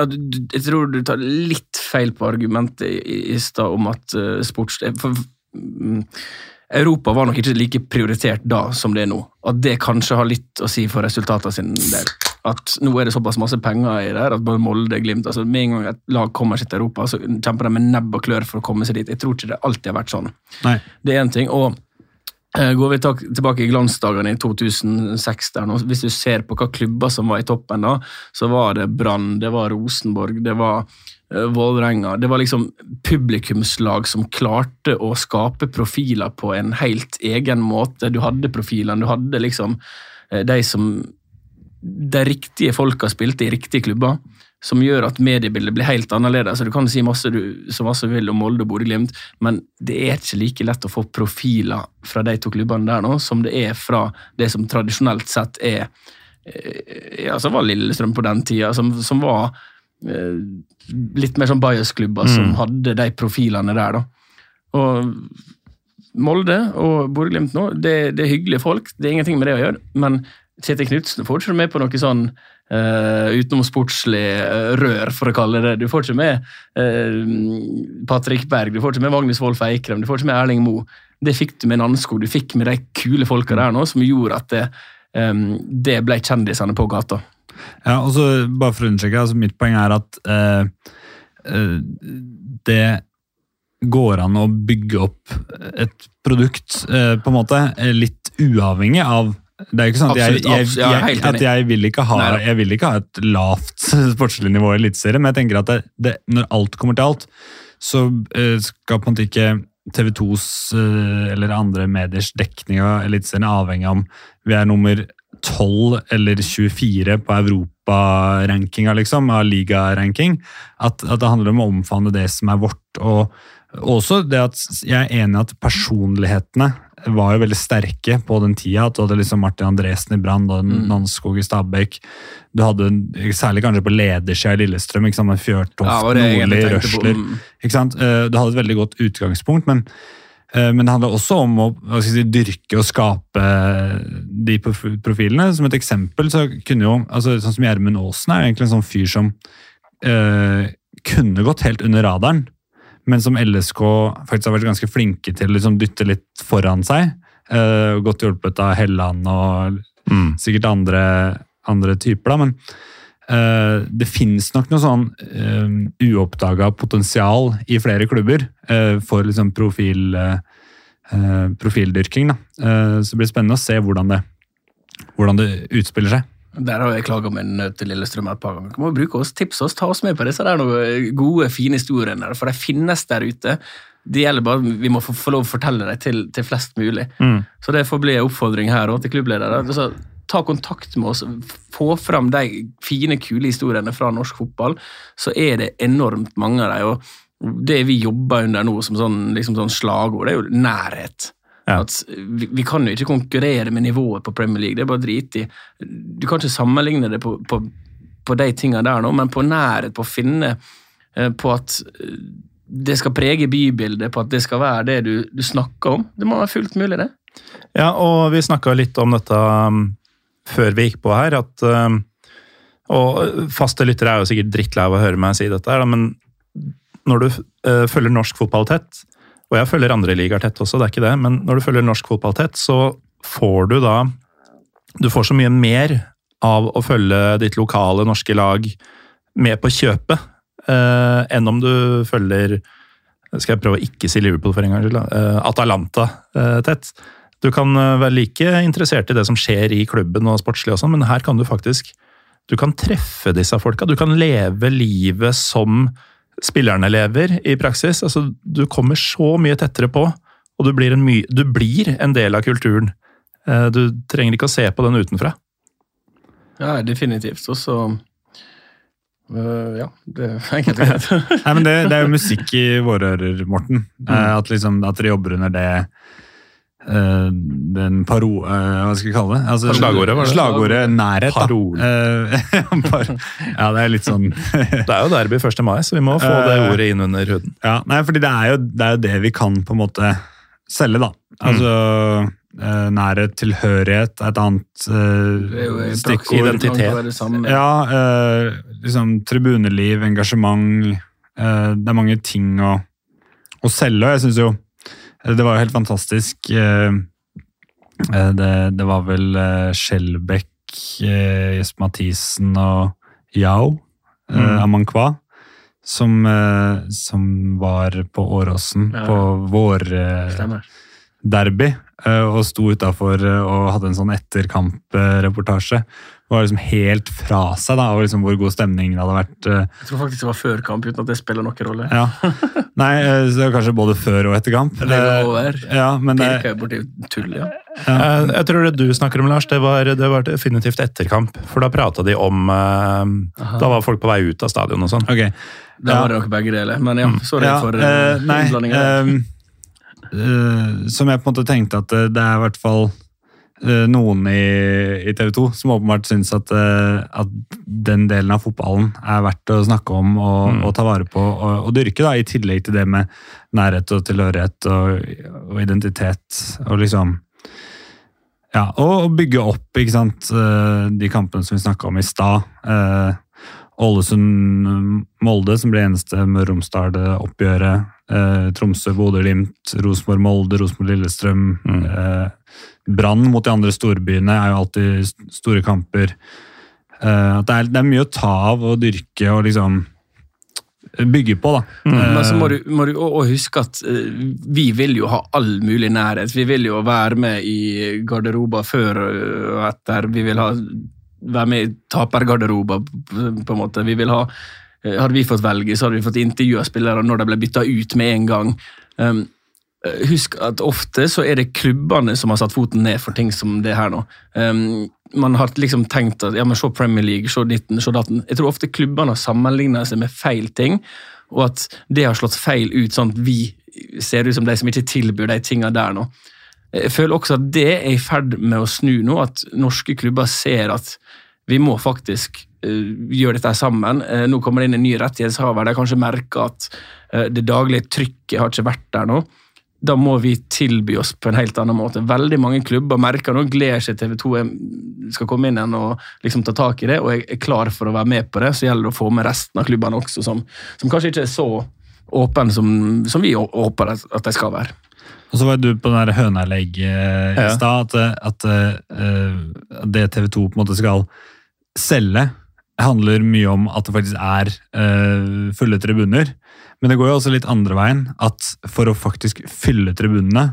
Speaker 3: jeg tror du tar litt feil på argumentet i, i stad om at uh, sports... For, mm, Europa var nok ikke like prioritert da som det er nå. At det kanskje har litt å si for resultatene sin del. At nå er det såpass masse penger i det her, at både Molde, Glimt altså Med en gang et lag kommer seg til Europa, så kjemper de med nebb og klør for å komme seg dit. Jeg tror ikke det alltid har vært sånn.
Speaker 2: Nei.
Speaker 3: Det er én ting. og eh, Går vi tilbake i glansdagene i 2006, der nå, hvis du ser på hva klubber som var i toppen da, så var det Brann, det var Rosenborg, det var uh, Vålerenga. Det var liksom publikumslag som klarte å skape profiler på en helt egen måte. Du hadde profilene, du hadde liksom eh, de som De riktige folka spilte i riktige klubber som gjør at mediebildet blir helt annerledes. Du kan si masse du, så masse du vil om Molde og Bodø-Glimt, men det er ikke like lett å få profiler fra de to klubbene der nå, som det er fra det som tradisjonelt sett er eh, ja, som var Lillestrøm på den tida, som, som var eh, litt mer sånn bias-klubber som
Speaker 1: Mm.
Speaker 3: hadde de profilene der. da. Og Molde og Bodø-Glimt nå, det, det er hyggelige folk, det er ingenting med det å gjøre, men Kjetil Knutsen får ikke med på noe sånn uh, utenomsportslig uh, rør, for å kalle det. Du får ikke med uh, Patrick Berg, du får ikke med Magnus Wolff Eikrem, du får ikke med Erling Moe. Det fikk du med Nansko, du fikk med de kule folka der nå, som gjorde at det, um, det ble kjendisene på gata.
Speaker 2: Ja, og så bare for å understreke, altså mitt poeng er at uh, uh, det går an å bygge opp et produkt på en måte litt uavhengig av det er jo ikke at jeg,
Speaker 3: Absolutt,
Speaker 2: jeg,
Speaker 3: jeg
Speaker 2: jeg, at jeg, vil ikke ha, jeg vil ikke ha et lavt *laughs* sportslig nivå i Eliteserien, men jeg tenker at det, det, når alt kommer til alt, så uh, skal på en måte ikke TV 2s uh, eller andre mediers dekning av Eliteserien avhengig om vi er nummer 12 eller 24 på Europarankinga, liksom, av ligaranking. At, at det handler om å omfavne det som er vårt. og også det at jeg er enig i at personlighetene var jo veldig sterke på den tida. Du hadde liksom Martin Andresen i Brann og
Speaker 3: Mm.
Speaker 2: Nanskog i Stabæk. Du hadde, særlig kanskje på ledersida i Lillestrøm, ikke sant? med Fjørtoft,
Speaker 3: Ja,
Speaker 2: Nordli. Røsler.
Speaker 3: Mm.
Speaker 2: Ikke sant? Eh, Du hadde et veldig godt utgangspunkt, men, eh, men det handla også om å si, dyrke og skape de profilene. Som et eksempel så kunne jo altså Sånn som Gjermund Aasen er egentlig en sånn fyr som eh, kunne gått helt under radaren, men som LSK faktisk har vært ganske flinke til å liksom dytte litt foran seg. Uh, godt hjulpet av Helland og
Speaker 1: Mm.
Speaker 2: sikkert andre, andre typer, da, men uh, det finnes nok noe sånn uh, uoppdaga potensial i flere klubber uh, for liksom profil, eh, eh, profildyrking. Da. Eh, så det blir spennende å se hvordan det, hvordan det utspiller seg.
Speaker 3: Der har jeg klaga meg nødt til Lillestrøm et par ganger. Må bruke oss, tipse oss, ta oss med på disse der noen gode, fine historiene. For de finnes der ute. Det gjelder bare Vi må få, få lov å fortelle dem til, til flest mulig.
Speaker 1: Mm.
Speaker 3: Så det får bli en oppfordring her også til klubbledere. Altså, ta kontakt med oss, få fram de fine, kule historiene fra norsk fotball. Så er det enormt mange av dem. Og det vi jobber under nå som sånn, liksom sånn slagord, det er jo nærhet.
Speaker 1: Ja.
Speaker 3: At vi, vi kan jo ikke konkurrere med nivået på Premier League, det er bare drit i. Du kan ikke sammenligne det på, på, på de tingene der nå, men på nærhet, på å finne eh, På at eh, det skal prege bybildet, på at det skal være det du, du snakker om. Det må være fullt mulig, det.
Speaker 1: Ja, og vi snakka litt om dette um, før vi gikk på her, at um, Og faste lyttere er jo sikkert drittlei av å høre meg si dette, her, men når du uh, følger norsk fotball tett, og jeg følger andre ligaer tett også, det er ikke det, men når du følger norsk fotball tett, så får du da Du får så mye mer av å følge ditt lokale norske lag med på kjøpet, eh, enn om du følger skal jeg prøve å ikke si Liverpool for en gangs skyld, eh, Atalanta eh, tett. Du kan eh, være like interessert i det som skjer i klubben og sportslig, og sånn, men her kan du faktisk du kan treffe disse folka. Du kan leve livet som spillerne lever, i praksis. Altså, du kommer så mye tettere på, og du blir en, my du blir en del av kulturen. Eh, Du trenger ikke å se på den utenfra.
Speaker 3: Ja, definitivt. Og så Uh, Ja, det er *laughs* enkelt og *laughs* greit.
Speaker 2: Nei, men det, det er jo musikk i våre ører, Morten. Mm. At, liksom, at dere jobber under det eh, den paro... eh, hva skal vi kalle det? Altså,
Speaker 1: Slagordet, var det?
Speaker 2: Slagordet nærhet. da.
Speaker 1: Parole.
Speaker 2: Eh, *laughs* par, ja, det er litt sånn *laughs*
Speaker 1: Det er jo derby 1. mai, så vi må få det
Speaker 2: Eh,
Speaker 1: ordet inn under huden.
Speaker 2: Ja, nei, fordi det er, jo, det er jo det vi kan på en måte selge, da. Altså eh, nærhet, tilhørighet er et annet uh, stikkord.
Speaker 1: identitet.
Speaker 2: Ja, uh, liksom tribuneliv, engasjement. Uh, det er mange ting å, å selge, og jeg syns jo eh, det var jo helt fantastisk. eh, eh, det, det var vel Skjelbæk, Jesper Mathisen og Yao
Speaker 1: Mm.
Speaker 2: Amankwa. Som, eh, som var på Åråsen
Speaker 3: Ja.
Speaker 2: på vårderby. Eh, og sto utafor og hadde en sånn etterkampreportasje. Var liksom helt fra seg da, over liksom hvor god stemning det hadde vært. eh,
Speaker 3: Jeg tror faktisk det var før kamp, uten at det spiller noen rolle.
Speaker 2: Ja. Nei, eh, så det var kanskje både før og etter kamp.
Speaker 3: Det var
Speaker 2: Eh,
Speaker 3: over.
Speaker 2: Ja, men det,
Speaker 3: borti tull, ja.
Speaker 1: ja. Jeg tror det du snakker om, Lars, det var, det var definitivt etterkamp. For da prata de om eh, Da var folk på vei ut av stadion og sånn.
Speaker 2: Okay.
Speaker 3: Da
Speaker 2: Ja.
Speaker 3: var det nok begge deler. Men ja, sorry
Speaker 2: Ja,
Speaker 3: for
Speaker 2: eh,
Speaker 3: uh, innblandinga.
Speaker 2: eh, eh, som jeg på en måte tenkte at eh, det er i hvert fall eh, noen i, i TV 2 som åpenbart syns at, eh, at den delen av fotballen er verdt å snakke om og,
Speaker 1: Mm.
Speaker 2: og ta vare på og, og dyrke, da, i tillegg til det med nærhet og tilhørighet og, og identitet. og liksom ja, og bygge opp ikke sant, eh, de kampene som vi snakka om i stad. Eh, Ålesund-Molde, som ble eneste Møre og Romsdal-oppgjøret. Eh, Tromsø-Bodø-Glimt, Rosenborg-Molde, Rosenborg-Lillestrøm.
Speaker 1: Mm.
Speaker 2: Eh, Brann mot de andre storbyene er jo alltid store kamper. Eh, at det, er, det er mye å ta av og dyrke og liksom bygge på. da.
Speaker 3: Men så må
Speaker 2: Eh,
Speaker 3: du, må du og, og huske at eh, vi vil jo ha all mulig nærhet. Vi vil jo være med i garderober før og etter. Vi vil ha, være med i tapergarderober, på en måte. Vi vil ha, eh, hadde vi fått velge, så hadde vi fått intervjue spillere når de ble bytta ut med en gang. Um, eh, Husk at ofte så er det klubbene som har satt foten ned for ting som det her nå. Um, man har liksom tenkt at ja, men se Premier League, se ditten, se datten. Jeg tror ofte klubbene har sammenlignet seg med feil ting, og at det har slått feil ut, sånn at vi ser ut som de som ikke tilbyr de tingene der nå. Jeg føler også at det er i ferd med å snu nå, at norske klubber ser at vi må faktisk eh, gjøre dette sammen. Eh, nå kommer det inn en ny rettighetshaver. De kanskje merker at eh, det daglige trykket har ikke vært der nå. Da må vi tilby oss på en helt annen måte. Veldig mange klubber merker nå, gleder seg TV 2 skal komme inn igjen og liksom ta tak i det, og jeg er klar for å være med på det. Så gjelder det å få med resten av klubbene også, som, som kanskje ikke er så åpne som, som vi håper at at de skal være.
Speaker 2: Og så var du på den der eh, i stad, at, at eh, det TV 2 på en måte skal selge, handler mye om at det faktisk er uh, fulle tribuner. Men det går jo også litt andre veien, at for å faktisk fylle tribunene,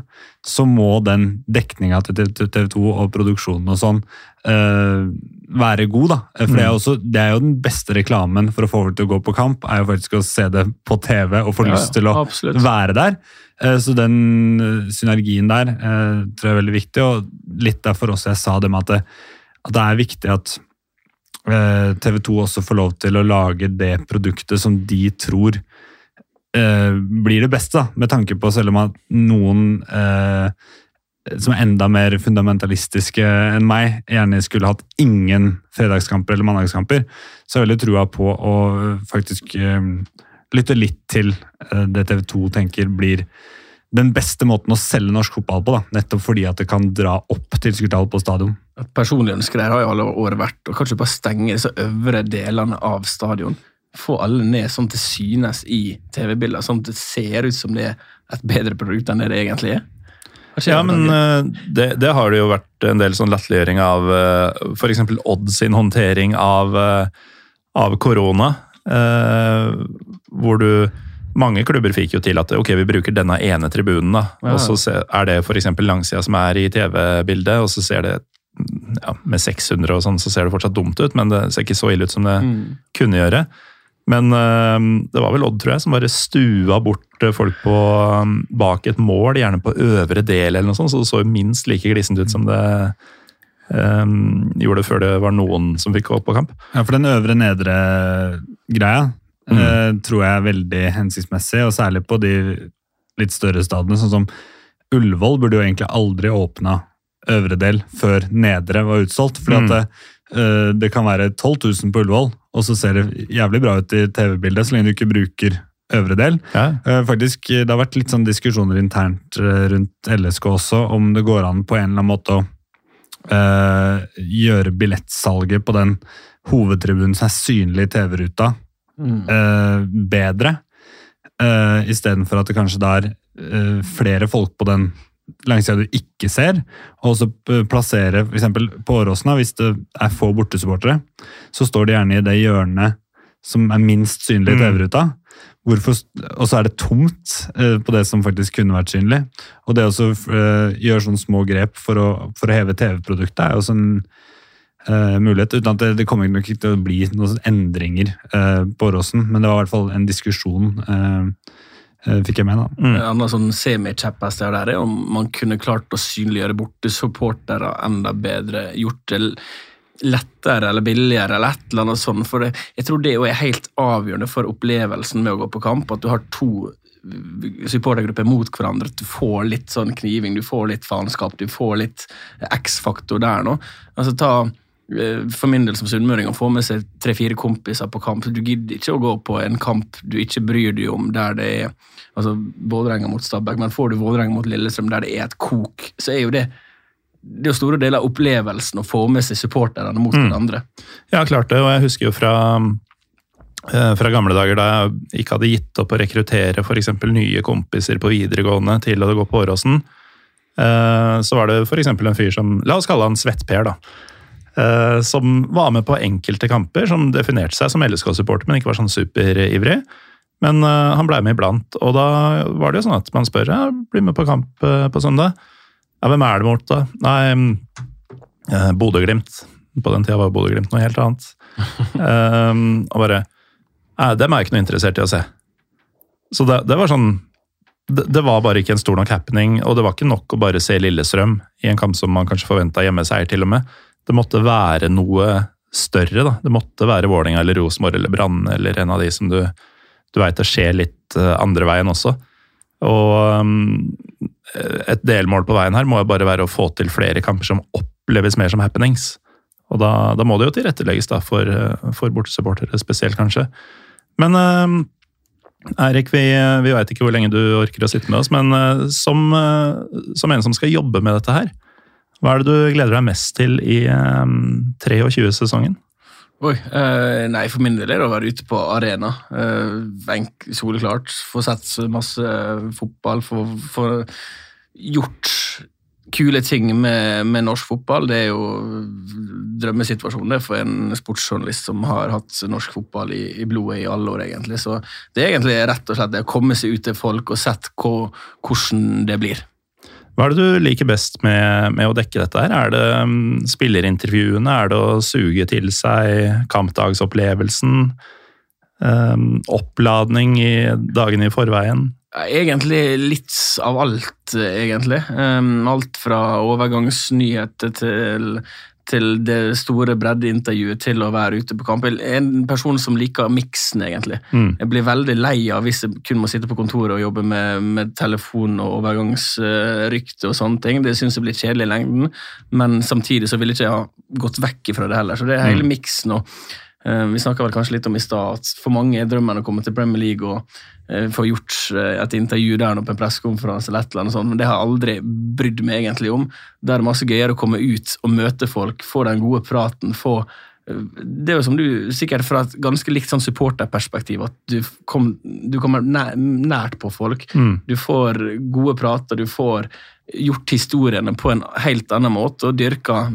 Speaker 2: så må den dekninga til TV 2 og produksjonen og sånn uh, være god, da. For det, er også, det er jo den beste reklamen for å få folk til å gå på kamp, er jo faktisk å se det på TV og få
Speaker 3: Ja,
Speaker 2: lyst til å
Speaker 3: absolutt.
Speaker 2: være der. Uh, Så den eh, synergien der eh, tror jeg er veldig viktig, og litt derfor også jeg sa det med at det, at det er viktig at TV 2 også får lov til å lage det produktet som de tror eh, blir det beste, med tanke på selv om at noen eh, som er enda mer fundamentalistiske enn meg, gjerne skulle hatt ingen fredagskamper eller mandagskamper, så har jeg veldig trua på å faktisk eh, lytte litt til eh, det TV 2 tenker blir den beste måten å selge norsk fotball på, da. nettopp fordi at det kan dra opp tilskuertall på stadion.
Speaker 3: Et personlig ønske der har jo alle år vært å kanskje bare stenge disse øvre delene av stadion. Få alle ned sånn at det synes i TV-bilder, sånn at det ser ut som det er et bedre produkt enn det det egentlig er.
Speaker 1: Ja, men eh, det, det har det jo vært en del sånn latterliggjøring av f.eks. Odd sin håndtering av, eh, av korona. eh, Hvor du Mange klubber fikk jo til at ok, vi bruker denne ene tribunen, da.
Speaker 3: Ja.
Speaker 1: Og så er det f.eks. langsida som er i TV-bildet, og så ser det ja, Med 600 og sånn, så ser det fortsatt dumt ut, men det ser ikke så ille ut som det
Speaker 3: Mm.
Speaker 1: kunne gjøre. Men øh, det var vel Odd, tror jeg, som bare stua bort øh, folk på, øh, bak et mål, gjerne på øvre del eller noe sånt, så det så jo minst like glissent ut som det øh, gjorde før det var noen som fikk gå på kamp.
Speaker 2: Ja, for den øvre-nedre greia eh, tror jeg er veldig hensiktsmessig, og særlig på de litt større stadene, sånn som Ullevål burde jo egentlig aldri åpna øvre del før nedre var utsolgt. fordi
Speaker 1: Mm.
Speaker 2: at det, eh, det kan være 12 000 på Ullevål, og så ser det jævlig bra ut i TV-bildet så lenge du ikke bruker øvre del.
Speaker 1: Ja.
Speaker 2: Eh, Faktisk, Det har vært litt sånn diskusjoner internt rundt LSK også, om det går an på en eller annen måte å eh, gjøre billettsalget på den hovedtribunen som er synlig i TV-ruta,
Speaker 3: Mm.
Speaker 2: eh, bedre. Uh, Istedenfor at det kanskje da er uh, flere folk på den langsida du ikke ser, og så plassere f.eks. på Åråsen, hvis det er få bortesupportere, så står de gjerne i det hjørnet som er minst synlig
Speaker 1: Mm.
Speaker 2: TV-ruta. Hvorfor, og så er det tomt eh, på det som faktisk kunne vært synlig. Og det å eh, gjøre sånne små grep for å, for å heve TV-produktet er jo også en eh, mulighet. Uten at det, det kommer nok ikke til å bli noen endringer uh, på Åråsen, men det var i hvert fall en diskusjon, Uh, eh, fikk jeg med. da.
Speaker 1: Mm.
Speaker 3: En annen sånn semi-kjepphest der er om man kunne klart å synliggjøre bortesupportere enda bedre. Gjort det lettere eller billigere eller et eller annet sånt. For det, jeg tror det er helt avgjørende for opplevelsen med å gå på kamp. At du har to supportergrupper mot hverandre. At du får litt sånn kniving, du får litt faenskap, du får litt X-faktor der nå. Altså ta eh, for min del som sunnmøring å få med seg tre-fire kompiser på kamp. Du gidder ikke å gå på en kamp du ikke bryr deg om, der det er altså Vålerenga mot Stabæk, men får du Vålerenga mot Lillestrøm, der det er et kok, så er jo det det er jo store deler av opplevelsen å få med seg supporterne mot hverandre.
Speaker 1: Ja, klart det, og jeg husker jo fra, eh, fra gamle dager da jeg ikke hadde gitt opp å rekruttere f.eks. nye kompiser på videregående til å gå på Åråsen. eh, Så var det f.eks. en fyr som La oss kalle han Svett-Per, da. Eh, Som var med på enkelte kamper, som definerte seg som LSK-supporter, men ikke var sånn superivrig. Men uh, han blei med iblant, og da var det jo sånn at man spør ja, blir med på kamp uh, på søndag. Ja, hvem er det mot, da? Nei, uh, Bodø-Glimt. På den tida var Bodø-Glimt noe helt annet. *laughs* og bare Nei, dem er jeg ikke noe interessert i å se. Så det, det var sånn det, det, var bare ikke en stor nok happening, og det var ikke nok å bare se Lillestrøm i en kamp som man kanskje forventa hjemmeseier, til og med. Det måtte være noe større, da. Det måtte være Vålerenga eller Rosenborg eller Brann eller en av de som du du veit det skjer litt eh, andre veien også. Og um, et delmål på veien her må jo bare være å få til flere kamper som oppleves mer som happenings. Og da, da må det jo tilrettelegges da for, eh, for bortesupportere spesielt, kanskje. Men Eirik, vi, vi veit ikke hvor lenge du orker å sitte med oss, men som, som, en som skal jobbe med dette her, hva er det du gleder deg mest til i um, 23-sesongen?
Speaker 3: Oi, eh, Nei, for min del er det å være ute på arena. Eh, soleklart. Få sett masse fotball. Få gjort kule ting med, med, norsk fotball. Det er jo drømmesituasjonen for en sportsjournalist som har hatt norsk fotball i, i, blodet i alle år, egentlig. Så det er egentlig rett og slett det å komme seg ut til folk og sett hvordan det blir.
Speaker 1: Hva er det du liker best med, med å dekke dette? her? Er det um, spillerintervjuene? Er det å suge til seg kampdagsopplevelsen? Um, oppladning i dagene i forveien?
Speaker 3: Egentlig litt av alt, egentlig. Um, alt fra overgangsnyheter til til det store breddeintervjuet til å være ute på kamp. En person som liker miksen, egentlig. Mm. Jeg blir veldig lei av hvis jeg kun må sitte på kontoret og jobbe med, med telefon og overgangsrykte og sånne ting. Det syns jeg blir kjedelig i lengden, men samtidig så vil jeg ikke ha gått vekk fra det heller. Så det er hele mm. miksen. og Vi snakka kanskje litt om i stad at for mange er drømmen å komme til Premier League og uh, få gjort uh, et intervju der på en pressekonferanse eller et eller annet sånt, men det har jeg aldri brydd meg egentlig om. Det er masse gøyere å komme ut og møte folk, få den gode praten, få det er jo som du, sikkert fra et ganske likt sånn supporterperspektiv, at du, kom, du kommer nært på folk. Mm. Du får gode prater, du får gjort historiene på en helt annen måte og dyrka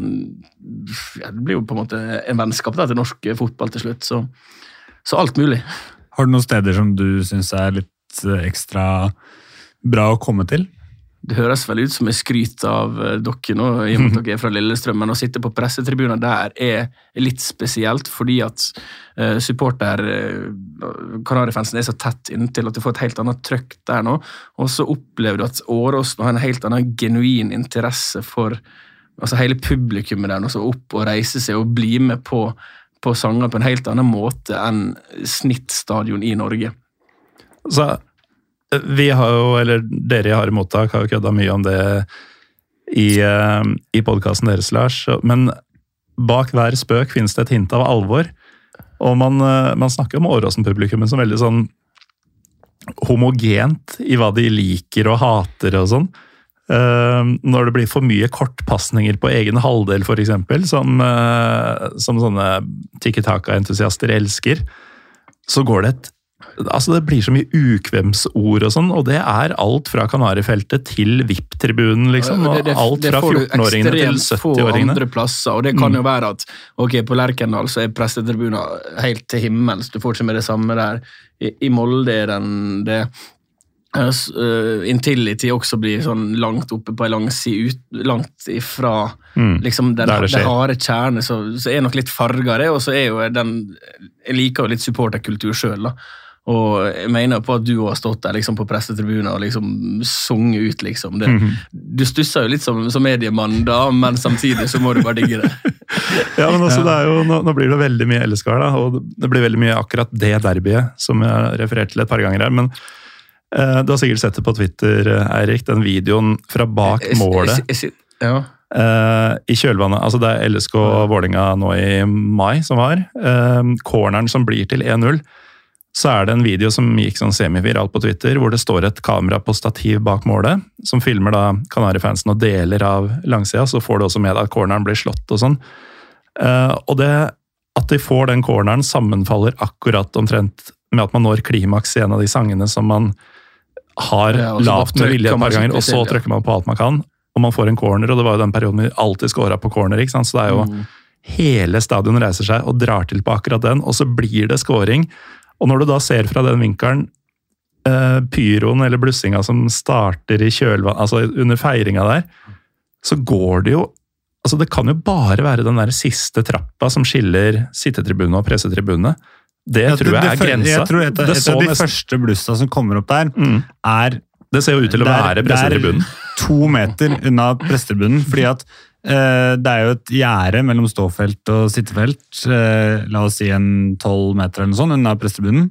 Speaker 3: ja, Det blir jo på en måte en vennskap da, til norsk fotball til slutt. Så, så alt mulig.
Speaker 2: Har du noen steder som du syns er litt ekstra bra å komme til?
Speaker 3: Det høres vel ut som jeg skryter av eh, dere nå, i og med at *laughs* dere er fra Lillestrøm, men å sitte på pressetribuner der er litt spesielt, fordi at uh, supporter uh, Kanarifansen er så tett inntil at du får et helt annet trøkk der nå. Og så opplever du at Åråsen har en helt annen genuin interesse for altså hele publikummet der nå, så opp og reise seg og bli med på, på sanger på en helt annen måte enn snittstadion i Norge.
Speaker 1: Så vi har jo, eller dere i Harde mottak har jo kødda mye om det i, uh, i podkasten deres, Lars. Men bak hver spøk finnes det et hint av alvor. Og man, uh, man snakker om Åråsen-publikummet som veldig sånn homogent i hva de liker og hater og sånn. Uh, når det blir for mye kortpasninger på egen halvdel, f.eks., som, uh, som sånne Tikki Taka-entusiaster elsker, så går det et Altså Det blir så mye ukvemsord og sånn, og det er alt fra Kanarifeltet til VIP-tribunen, liksom. Og alt fra 14-åringene til 70-åringene.
Speaker 3: andre plasser, og det kan jo mm. være at ok, på Lerkendal så er prestetribunen helt til himmels, du får ikke med det samme der. I, i Molde er den det. Uh, Intility også blir sånn langt oppe på ei langside, ut, langt ifra mm. liksom den, det det harde kjerne, så, så er nok litt fargere, og så er jo den Jeg liker jo litt supporterkultur sjøl, da. Og jeg mener på at du har stått der liksom, på pressetribunen og liksom sunget ut, liksom. Det, mm -hmm. Du stusser jo litt som, som, mediemann da, men samtidig så må du bare digge det. *laughs*
Speaker 1: ja, men også, det er jo, nå, nå, blir det veldig mye LSK her, da, og det blir veldig mye akkurat det derbyet som jeg har referert til et par ganger her. men eh, Du har sikkert sett det på Twitter, eh, Eirik, den videoen fra bak målet. Jeg, jeg, ja. Uh, I kjølvannet altså Det er LSK Vålinga nå i mai som var. Uh, corneren som blir til 1-0 så er det en video som gikk sånn semiviralt på Twitter, hvor det står et kamera på stativ bak målet, som filmer da Kanarifansen og deler av langsida. Så får du også med at corneren blir slått og sånn. Uh, og det at de får den corneren, sammenfaller akkurat omtrent med at man når klimaks i en av de sangene som man har ja, lavt med vilje et par ganger, og så trykker man på alt man kan. Og man får en corner, og det var jo den perioden vi alltid scora på corner. ikke sant? Så det er jo mm. Hele stadion reiser seg og drar til på akkurat den, og så blir det scoring. Og når du da ser fra den vinkelen eh, pyroen eller blussinga som starter i kjølvann, altså under feiringa der, så går det jo Altså Det kan jo bare være den der siste trappa som skiller sittetribunene og pressetribunene. Det tror jeg er grensa.
Speaker 2: Jeg tror et, et,
Speaker 1: et
Speaker 2: av de
Speaker 1: nesten-
Speaker 2: første blussa som kommer opp der,
Speaker 1: Mm.
Speaker 2: er
Speaker 1: Det ser jo ut til å
Speaker 2: der,
Speaker 1: være pressetribunen.
Speaker 2: det er to meter unna pressetribunen. Fordi at det er jo et gjerde mellom ståfelt og sittefelt, eh, la oss si en tolv meter eller noe sånt, unna prestebunnen.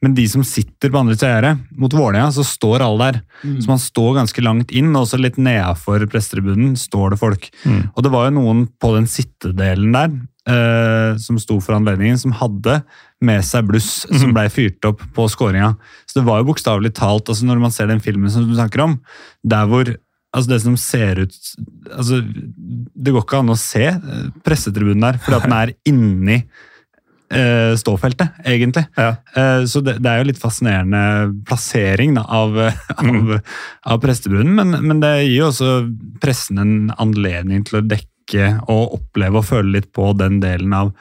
Speaker 2: Men de som sitter på andre siden av gjerdet, mot Vålerenga, så står alle der. Så man står ganske langt inn, og også litt nedafor pressetribunen står det folk.
Speaker 1: Mm.
Speaker 2: Og det var jo noen på den sittedelen der, eh, som sto for anledningen, som hadde med seg bluss som blei fyrt opp på skåringa. Så det var jo bokstavelig talt, altså når man ser den filmen som du snakker om, der hvor altså det som ser ut altså Det går ikke an å se eh, pressetribunen der, fordi at den er inni eh, ståfeltet, egentlig.
Speaker 1: Ja.
Speaker 2: Eh, så det, det er jo litt fascinerende plassering da, av, *laughs* av, av prestetribunen, men, men det gir jo også pressen en anledning til å dekke og oppleve og føle litt på den delen av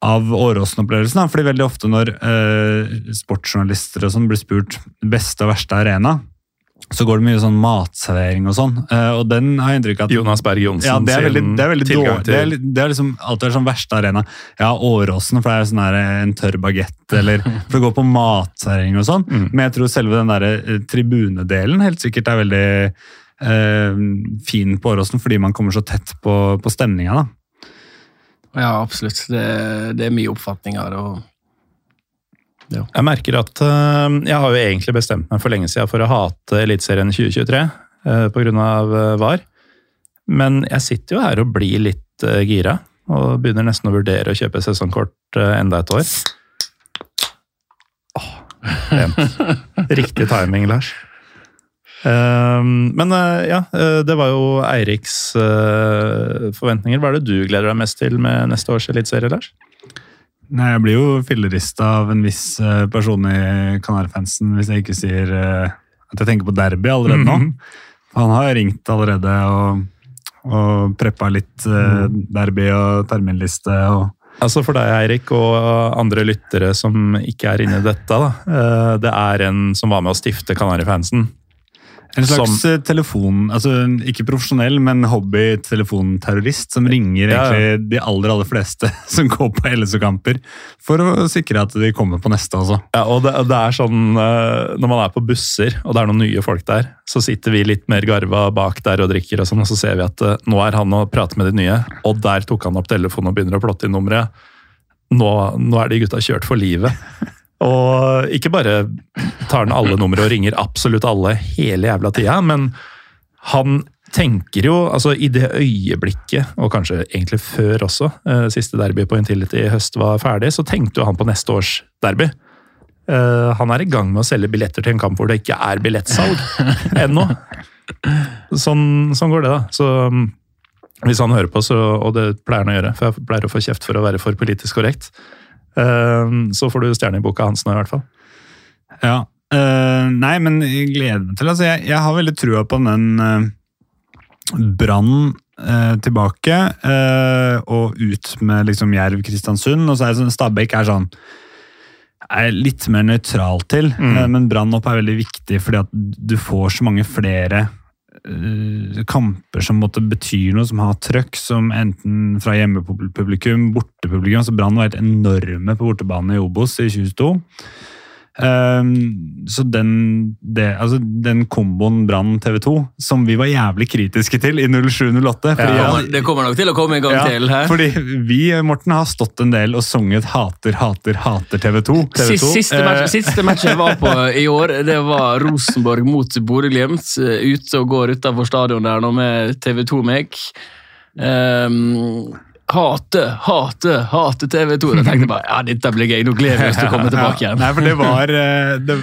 Speaker 2: av Åråsen-opplevelsen. fordi veldig ofte når eh, sportsjournalister og sånn blir spurt beste og verste arena, så går det mye sånn matservering og sånn. eh, og den har jeg inntrykk av at
Speaker 1: Jonas Berg Johnsen
Speaker 2: ja, det er veldig, det er veldig dårlig. Det er,
Speaker 1: til
Speaker 2: det er liksom alltid vært sånn verste arena. Ja, Åråsen, for det er sånn her en tørr bagett, eller for å gå på matservering og sånn.
Speaker 1: Mm.
Speaker 2: Men jeg tror selve den der eh, tribunedelen helt sikkert er veldig eh, fin på Åråsen, fordi man kommer så tett på, på stemninga, da.
Speaker 3: Ja, absolutt. Det, det er mye oppfatninger. og
Speaker 1: Jeg merker at øh, jeg har jo egentlig bestemt meg for lenge siden for å hate Eliteserien 2023 øh, på grunn av øh, VAR. Men jeg sitter jo her og blir litt gira, og begynner nesten å vurdere å kjøpe sesongkort enda et år. Åh. *laughs* Riktig timing, Lars. Men ja, det var jo Eiriks forventninger. Hva er det du gleder deg mest til med neste års eliteserie, Lars?
Speaker 2: Nei, Jeg blir jo fillerista av en viss eh, person i Kanarifansen hvis jeg ikke sier eh, at jeg tenker på derby allerede nå. For Han har ringt allerede og, og preppa litt eh, derby og terminliste. og
Speaker 1: Altså For deg, Eirik, og andre lyttere som ikke er inne i dette. da. Det er en som var med å stifte Kanarifansen.
Speaker 2: En slags
Speaker 1: Som-
Speaker 2: eh, telefon, altså ikke profesjonell, men hobby-telefonterrorist som ringer
Speaker 1: Ja, ja.
Speaker 2: egentlig de aller aller fleste *laughs* som går på LSU-kamper, for å sikre at de kommer på neste også.
Speaker 1: Ja, og det, det er sånn, eh, Når man er på busser, og det er noen nye folk der, så sitter vi litt mer garva bak der og drikker, og sånn, og så ser vi at eh, nå er han og prater med de nye, og der tok han opp telefonen og begynner å plotte inn nummeret. Nå, nå er de gutta kjørt for livet. Og ikke bare tar han alle numre og ringer absolutt alle hele jævla tida, men han tenker jo, altså i det øyeblikket, og kanskje egentlig før også, eh, siste derby på Intility i høst var ferdig, så tenkte jo han på neste års derby. Eh, han er i gang med å selge billetter til en kamp hvor det ikke er billettsalg *laughs* ennå. Sånn, sånn går det, da. Så mm, hvis han hører på, så, og det pleier han å gjøre, for jeg pleier å få kjeft for å være for politisk korrekt, så får du stjerne i boka hans nå, i hvert fall.
Speaker 2: Ja, eh, nei, men jeg gleder meg til altså, jeg, jeg har veldig trua på den uh, Brann eh, tilbake, eh, og ut med liksom Jerv Kristiansund. Og så er sånn, Stabæk er sånn er litt mer nøytral til, eh, men Brann opp er veldig viktig fordi at du får så mange flere eh, kamper som måtte betyr noe, som har trøkk, som enten fra hjemmepublikum, bortepublikum. så Brann var helt enorme på bortebane i Obos i 2022. Ehm, så den, det, altså den komboen Brann TV 2, som vi var jævlig kritiske til i 07-08 fordi
Speaker 3: Det
Speaker 2: jeg-
Speaker 3: kommer, det kommer nok til å komme en gang
Speaker 2: ja,
Speaker 3: til. her.
Speaker 2: fordi vi, Morten, har stått en del og sunget 'Hater, hater, hater TV 2'.
Speaker 3: Sist, siste, match,
Speaker 2: Eh,
Speaker 3: siste match jeg var på *laughs* i år, det var Rosenborg mot Bodø-Glimt. eh, Ute og går utenfor stadion der nå med TV 2-meg. Um, hate, hate, hate TV 2. Da tenkte jeg bare ja, dette blir gøy. Nå gleder vi oss til å komme *laughs* tilbake igjen.
Speaker 2: Nei, for det var, eh, det,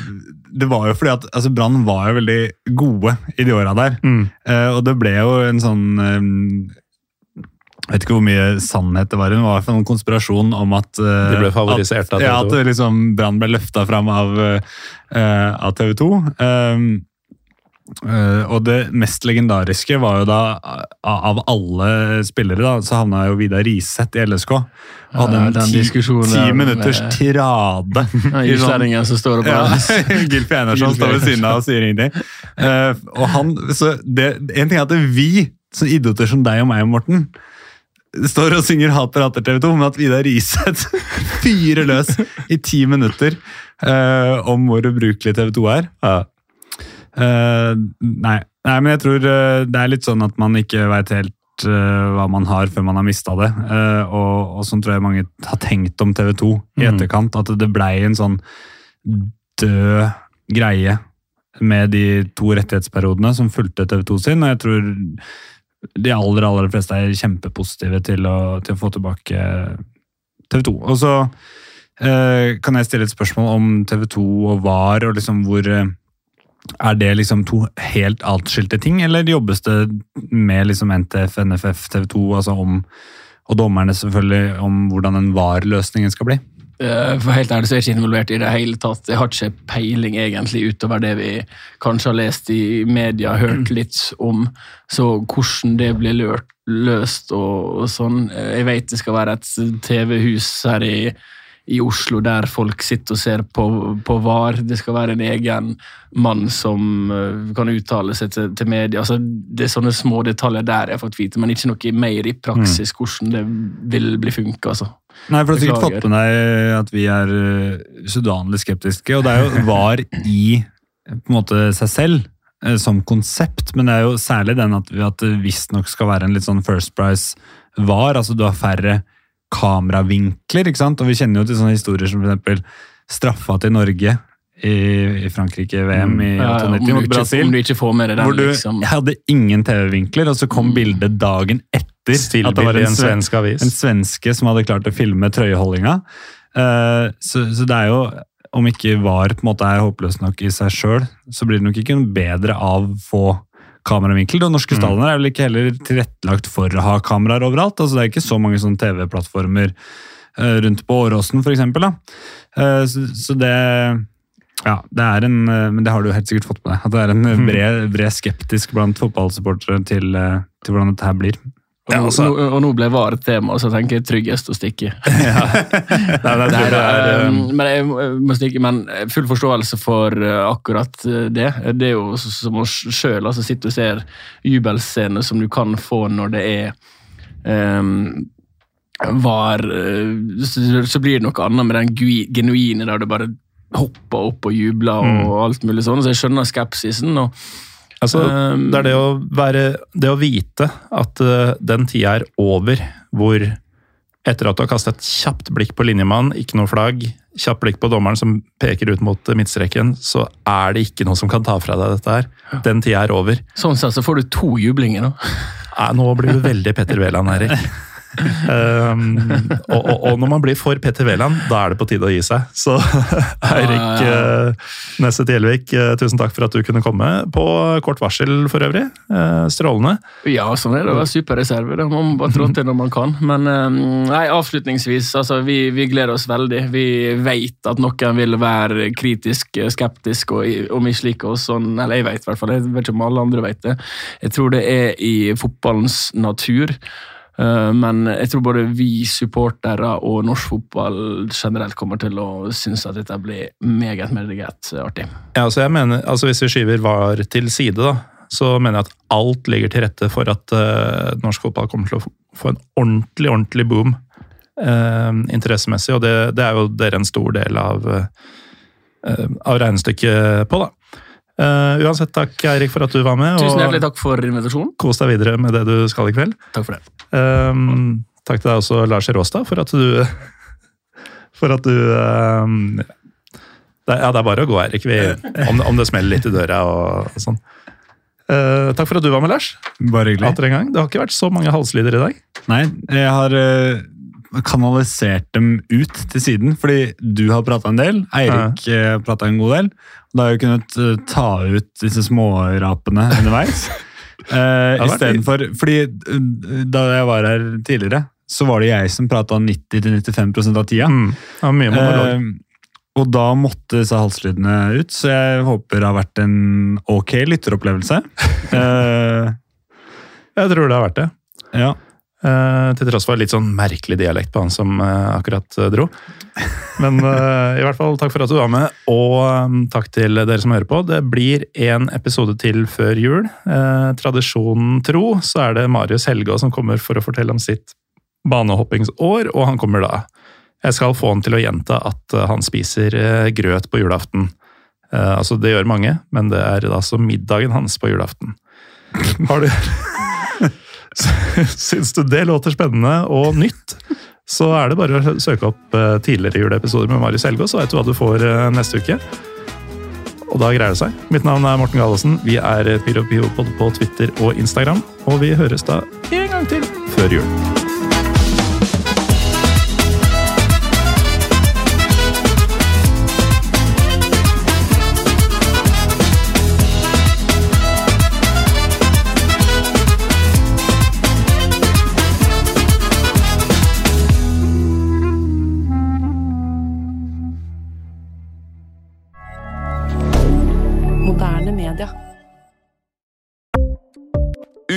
Speaker 2: det var jo fordi at altså Brann var jo veldig gode i de åra der. Eh, og det ble jo en sånn um, Jeg vet ikke hvor mye sannhet det var. Det var en konspirasjon om at uh,
Speaker 1: De ble favorisert
Speaker 2: at, av
Speaker 1: TV2.
Speaker 2: at liksom Brann ble løfta fram av, uh, av TV 2. Eh, og det mest legendariske var jo da, av alle spillere, da, så havna jo Vidar Riseth i LSK. Og hadde
Speaker 3: Ja,
Speaker 2: en ti, ti minutters tirade. *laughs*
Speaker 3: Ja,
Speaker 2: sånn-
Speaker 3: Islendingen som står og
Speaker 2: ja, Gilf *laughs* Einarsson står ved siden av og sier ingenting. Uh, og han, så det, en ting er at vi, så idioter som deg og meg, Morten, står og synger Hater, hater TV 2, men at Vidar Riseth *laughs* fyrer løs i ti minutter uh, om hvor ubrukelig TV 2 er. Eh, nei. nei, men jeg tror eh, det er litt sånn at man ikke veit helt eh, hva man har før man har mista det. Og, og sånn tror jeg mange har tenkt om TV 2 i
Speaker 1: Mm.
Speaker 2: etterkant. At det blei en sånn død greie med de to rettighetsperiodene som fulgte TV 2 sin. Og jeg tror de aller, aller fleste er kjempepositive til å, til å få tilbake TV 2. Og så eh, kan jeg stille et spørsmål om TV 2 og VAR, og liksom hvor eh, Er det liksom to helt atskilte ting, eller jobbes det med liksom NTF, NFF, TV 2, altså om og dommerne selvfølgelig, om hvordan den VAR-løsningen skal bli?
Speaker 3: Eh, For helt ærlig så er jeg ikke involvert i det hele tatt. Jeg har ikke peiling egentlig utover det vi kanskje har lest i media, hørt litt om. Så hvordan det blir lørt, løst og, og sånn. Eh, Jeg vet det skal være et TV-hus her i, i Oslo der folk sitter og ser på, på VAR. Det skal være en egen mann som eh, kan uttale seg til, til media. Altså, det er sånne små detaljer der jeg har fått vite, men ikke noe mer i praksis hvordan det vil bli funka. Altså.
Speaker 2: Nei, for du har sikkert fått med deg at vi er sudanlig usedvanlig skeptiske, og det er jo *laughs* VAR i på en måte seg selv eh, som konsept, men det er jo særlig den at, at det visstnok skal være en litt sånn First Price VAR, altså du har færre kameravinkler, ikke sant? Og vi kjenner jo til sånne historier som eksempel straffa til Norge i, i Frankrike, VM i
Speaker 3: Ja,
Speaker 2: 98 mot Brasil.
Speaker 3: om du ikke får med deg den,
Speaker 2: Hvor du
Speaker 3: liksom.
Speaker 2: hadde ingen TV-vinkler, og så kom bildet dagen etter. at det var
Speaker 1: en, en
Speaker 2: sve-
Speaker 1: svensk avis.
Speaker 2: en svenske som hadde klart å filme trøyeholdinga. Uh, så, så det er jo, om ikke VAR på en måte er håpløst nok i seg sjøl, så blir det nok ikke noe bedre av få kameravinkel. Og norske stadioner er vel ikke heller tilrettelagt for å ha kameraer overalt. altså Det er ikke så mange sånne TV-plattformer eh, rundt på Åråsen, f.eks. Uh, så, så det ja, det er en, eh, men det har du helt sikkert fått med deg. At det er en *laughs* bred, bred skeptisk blant fotballsupportere til, eh, til hvordan dette her blir.
Speaker 3: Og,
Speaker 1: Ja, altså-
Speaker 3: nå, og nå ble VAR et tema, så jeg tenker jeg tryggest å stikke. *laughs*
Speaker 1: Nei, jeg
Speaker 3: Nei,
Speaker 1: det er,
Speaker 3: um,
Speaker 1: um,
Speaker 3: men jeg må stikke, men full forståelse for uh, akkurat uh, det. Det er jo som å sjøl altså, sitter og ser jubelscener som du kan få når det er um, var så, så blir det noe annet med den genuine der du bare hopper opp og jubler og alt mulig sånn. Så jeg skjønner skepsisen. og
Speaker 1: Altså,
Speaker 3: Um,
Speaker 1: det er det å være Det å vite at eh, den tida er over hvor etter at du har kastet et kjapt blikk på linjemann, ikke noe flagg, kjapt blikk på dommeren som peker ut mot eh, midtstreken, så er det ikke noe som kan ta fra deg dette her. Den tida er over.
Speaker 3: Sånn sett så får du to jublinger nå.
Speaker 1: Nei, nå blir du veldig Petter Wæland, Erik. *laughs* Um, og, og, og når man blir for Petter Wæland, da er det på tide å gi seg. Så *laughs* Eirik
Speaker 3: Ja,
Speaker 1: uh, Nesset Gjelvik, eh, tusen takk for at du kunne komme. På kort varsel for øvrig. Eh, strålende.
Speaker 3: Ja, sånn er det å være superreserve. Det må man bare trå til når man kan. Men eh, nei, avslutningsvis, altså, vi, vi gleder oss veldig. Vi vet at noen vil være kritisk, eh, skeptisk og, i- og mislike oss sånn. Eller jeg vet i hvert fall, jeg vet ikke om alle andre vet det. Jeg tror det er i fotballens natur. Eh, Men jeg tror både vi supportere og norsk fotball generelt kommer til å synes at dette blir meget, meget artig.
Speaker 1: Ja, altså jeg mener, altså Hvis vi skyver VAR til side, da, så mener jeg at alt ligger til rette for at uh, norsk fotball kommer til å få- en ordentlig, ordentlig boom uh, interessemessig. Og det, det er jo dere en stor del av, uh, av regnestykket på, da. Eh, uansett, takk Eirik for at du var med.
Speaker 3: Tusen hjertelig takk for invitasjonen.
Speaker 1: Kos deg videre med det du skal i kveld.
Speaker 3: Takk for det.
Speaker 1: Um, takk til deg også, Lars Råstad, for at du *laughs* For at du um, det, Ja, det er bare å gå, Eirik. Vi, om, om det smeller litt i døra og, og sånn. Uh, takk for at du var med, Lars.
Speaker 2: Bare hyggelig.
Speaker 1: Atter en gang. Det har ikke vært så mange halslyder i dag.
Speaker 2: Nei, jeg har eh, kanalisert dem ut til siden, fordi du har prata en del, Eirik har prata en god del. Og da har jeg kunnet eh, ta ut disse smårapene underveis. *laughs* Uh,
Speaker 1: vært
Speaker 2: Istedenfor Fordi eh, da jeg var her tidligere, så var det jeg som prata 90-95% av tida.
Speaker 1: Mm. Ja, mye monolog.
Speaker 2: Eh, Og da måtte disse halslydene ut, så jeg håper det har vært en ok lytteropplevelse. *laughs* Eh,
Speaker 1: Jeg tror det har vært det.
Speaker 2: ja.
Speaker 1: Eh, til tross for litt sånn merkelig dialekt på han som eh, akkurat eh, dro. Men i hvert fall takk for at du var med, og takk til dere som hører på. Det blir en episode til før jul. Tradisjonen tro så er det Marius Helgå som kommer for å fortelle om sitt banehoppingsår, og han kommer da. Jeg skal få han til å gjenta at han spiser grøt på julaften. Altså, det gjør mange, men det er altså middagen hans på julaften. Har du *laughs* Syns du det låter spennende og nytt, så er det bare å søke opp eh, tidligere juleepisoder med Marius Helgaas, så vet du hva du får eh, neste uke. Og da greier det seg. Mitt navn er Morten Gallosen. Vi er Pyro Pivopod på Twitter og Instagram, og vi høres da en gang til før jul.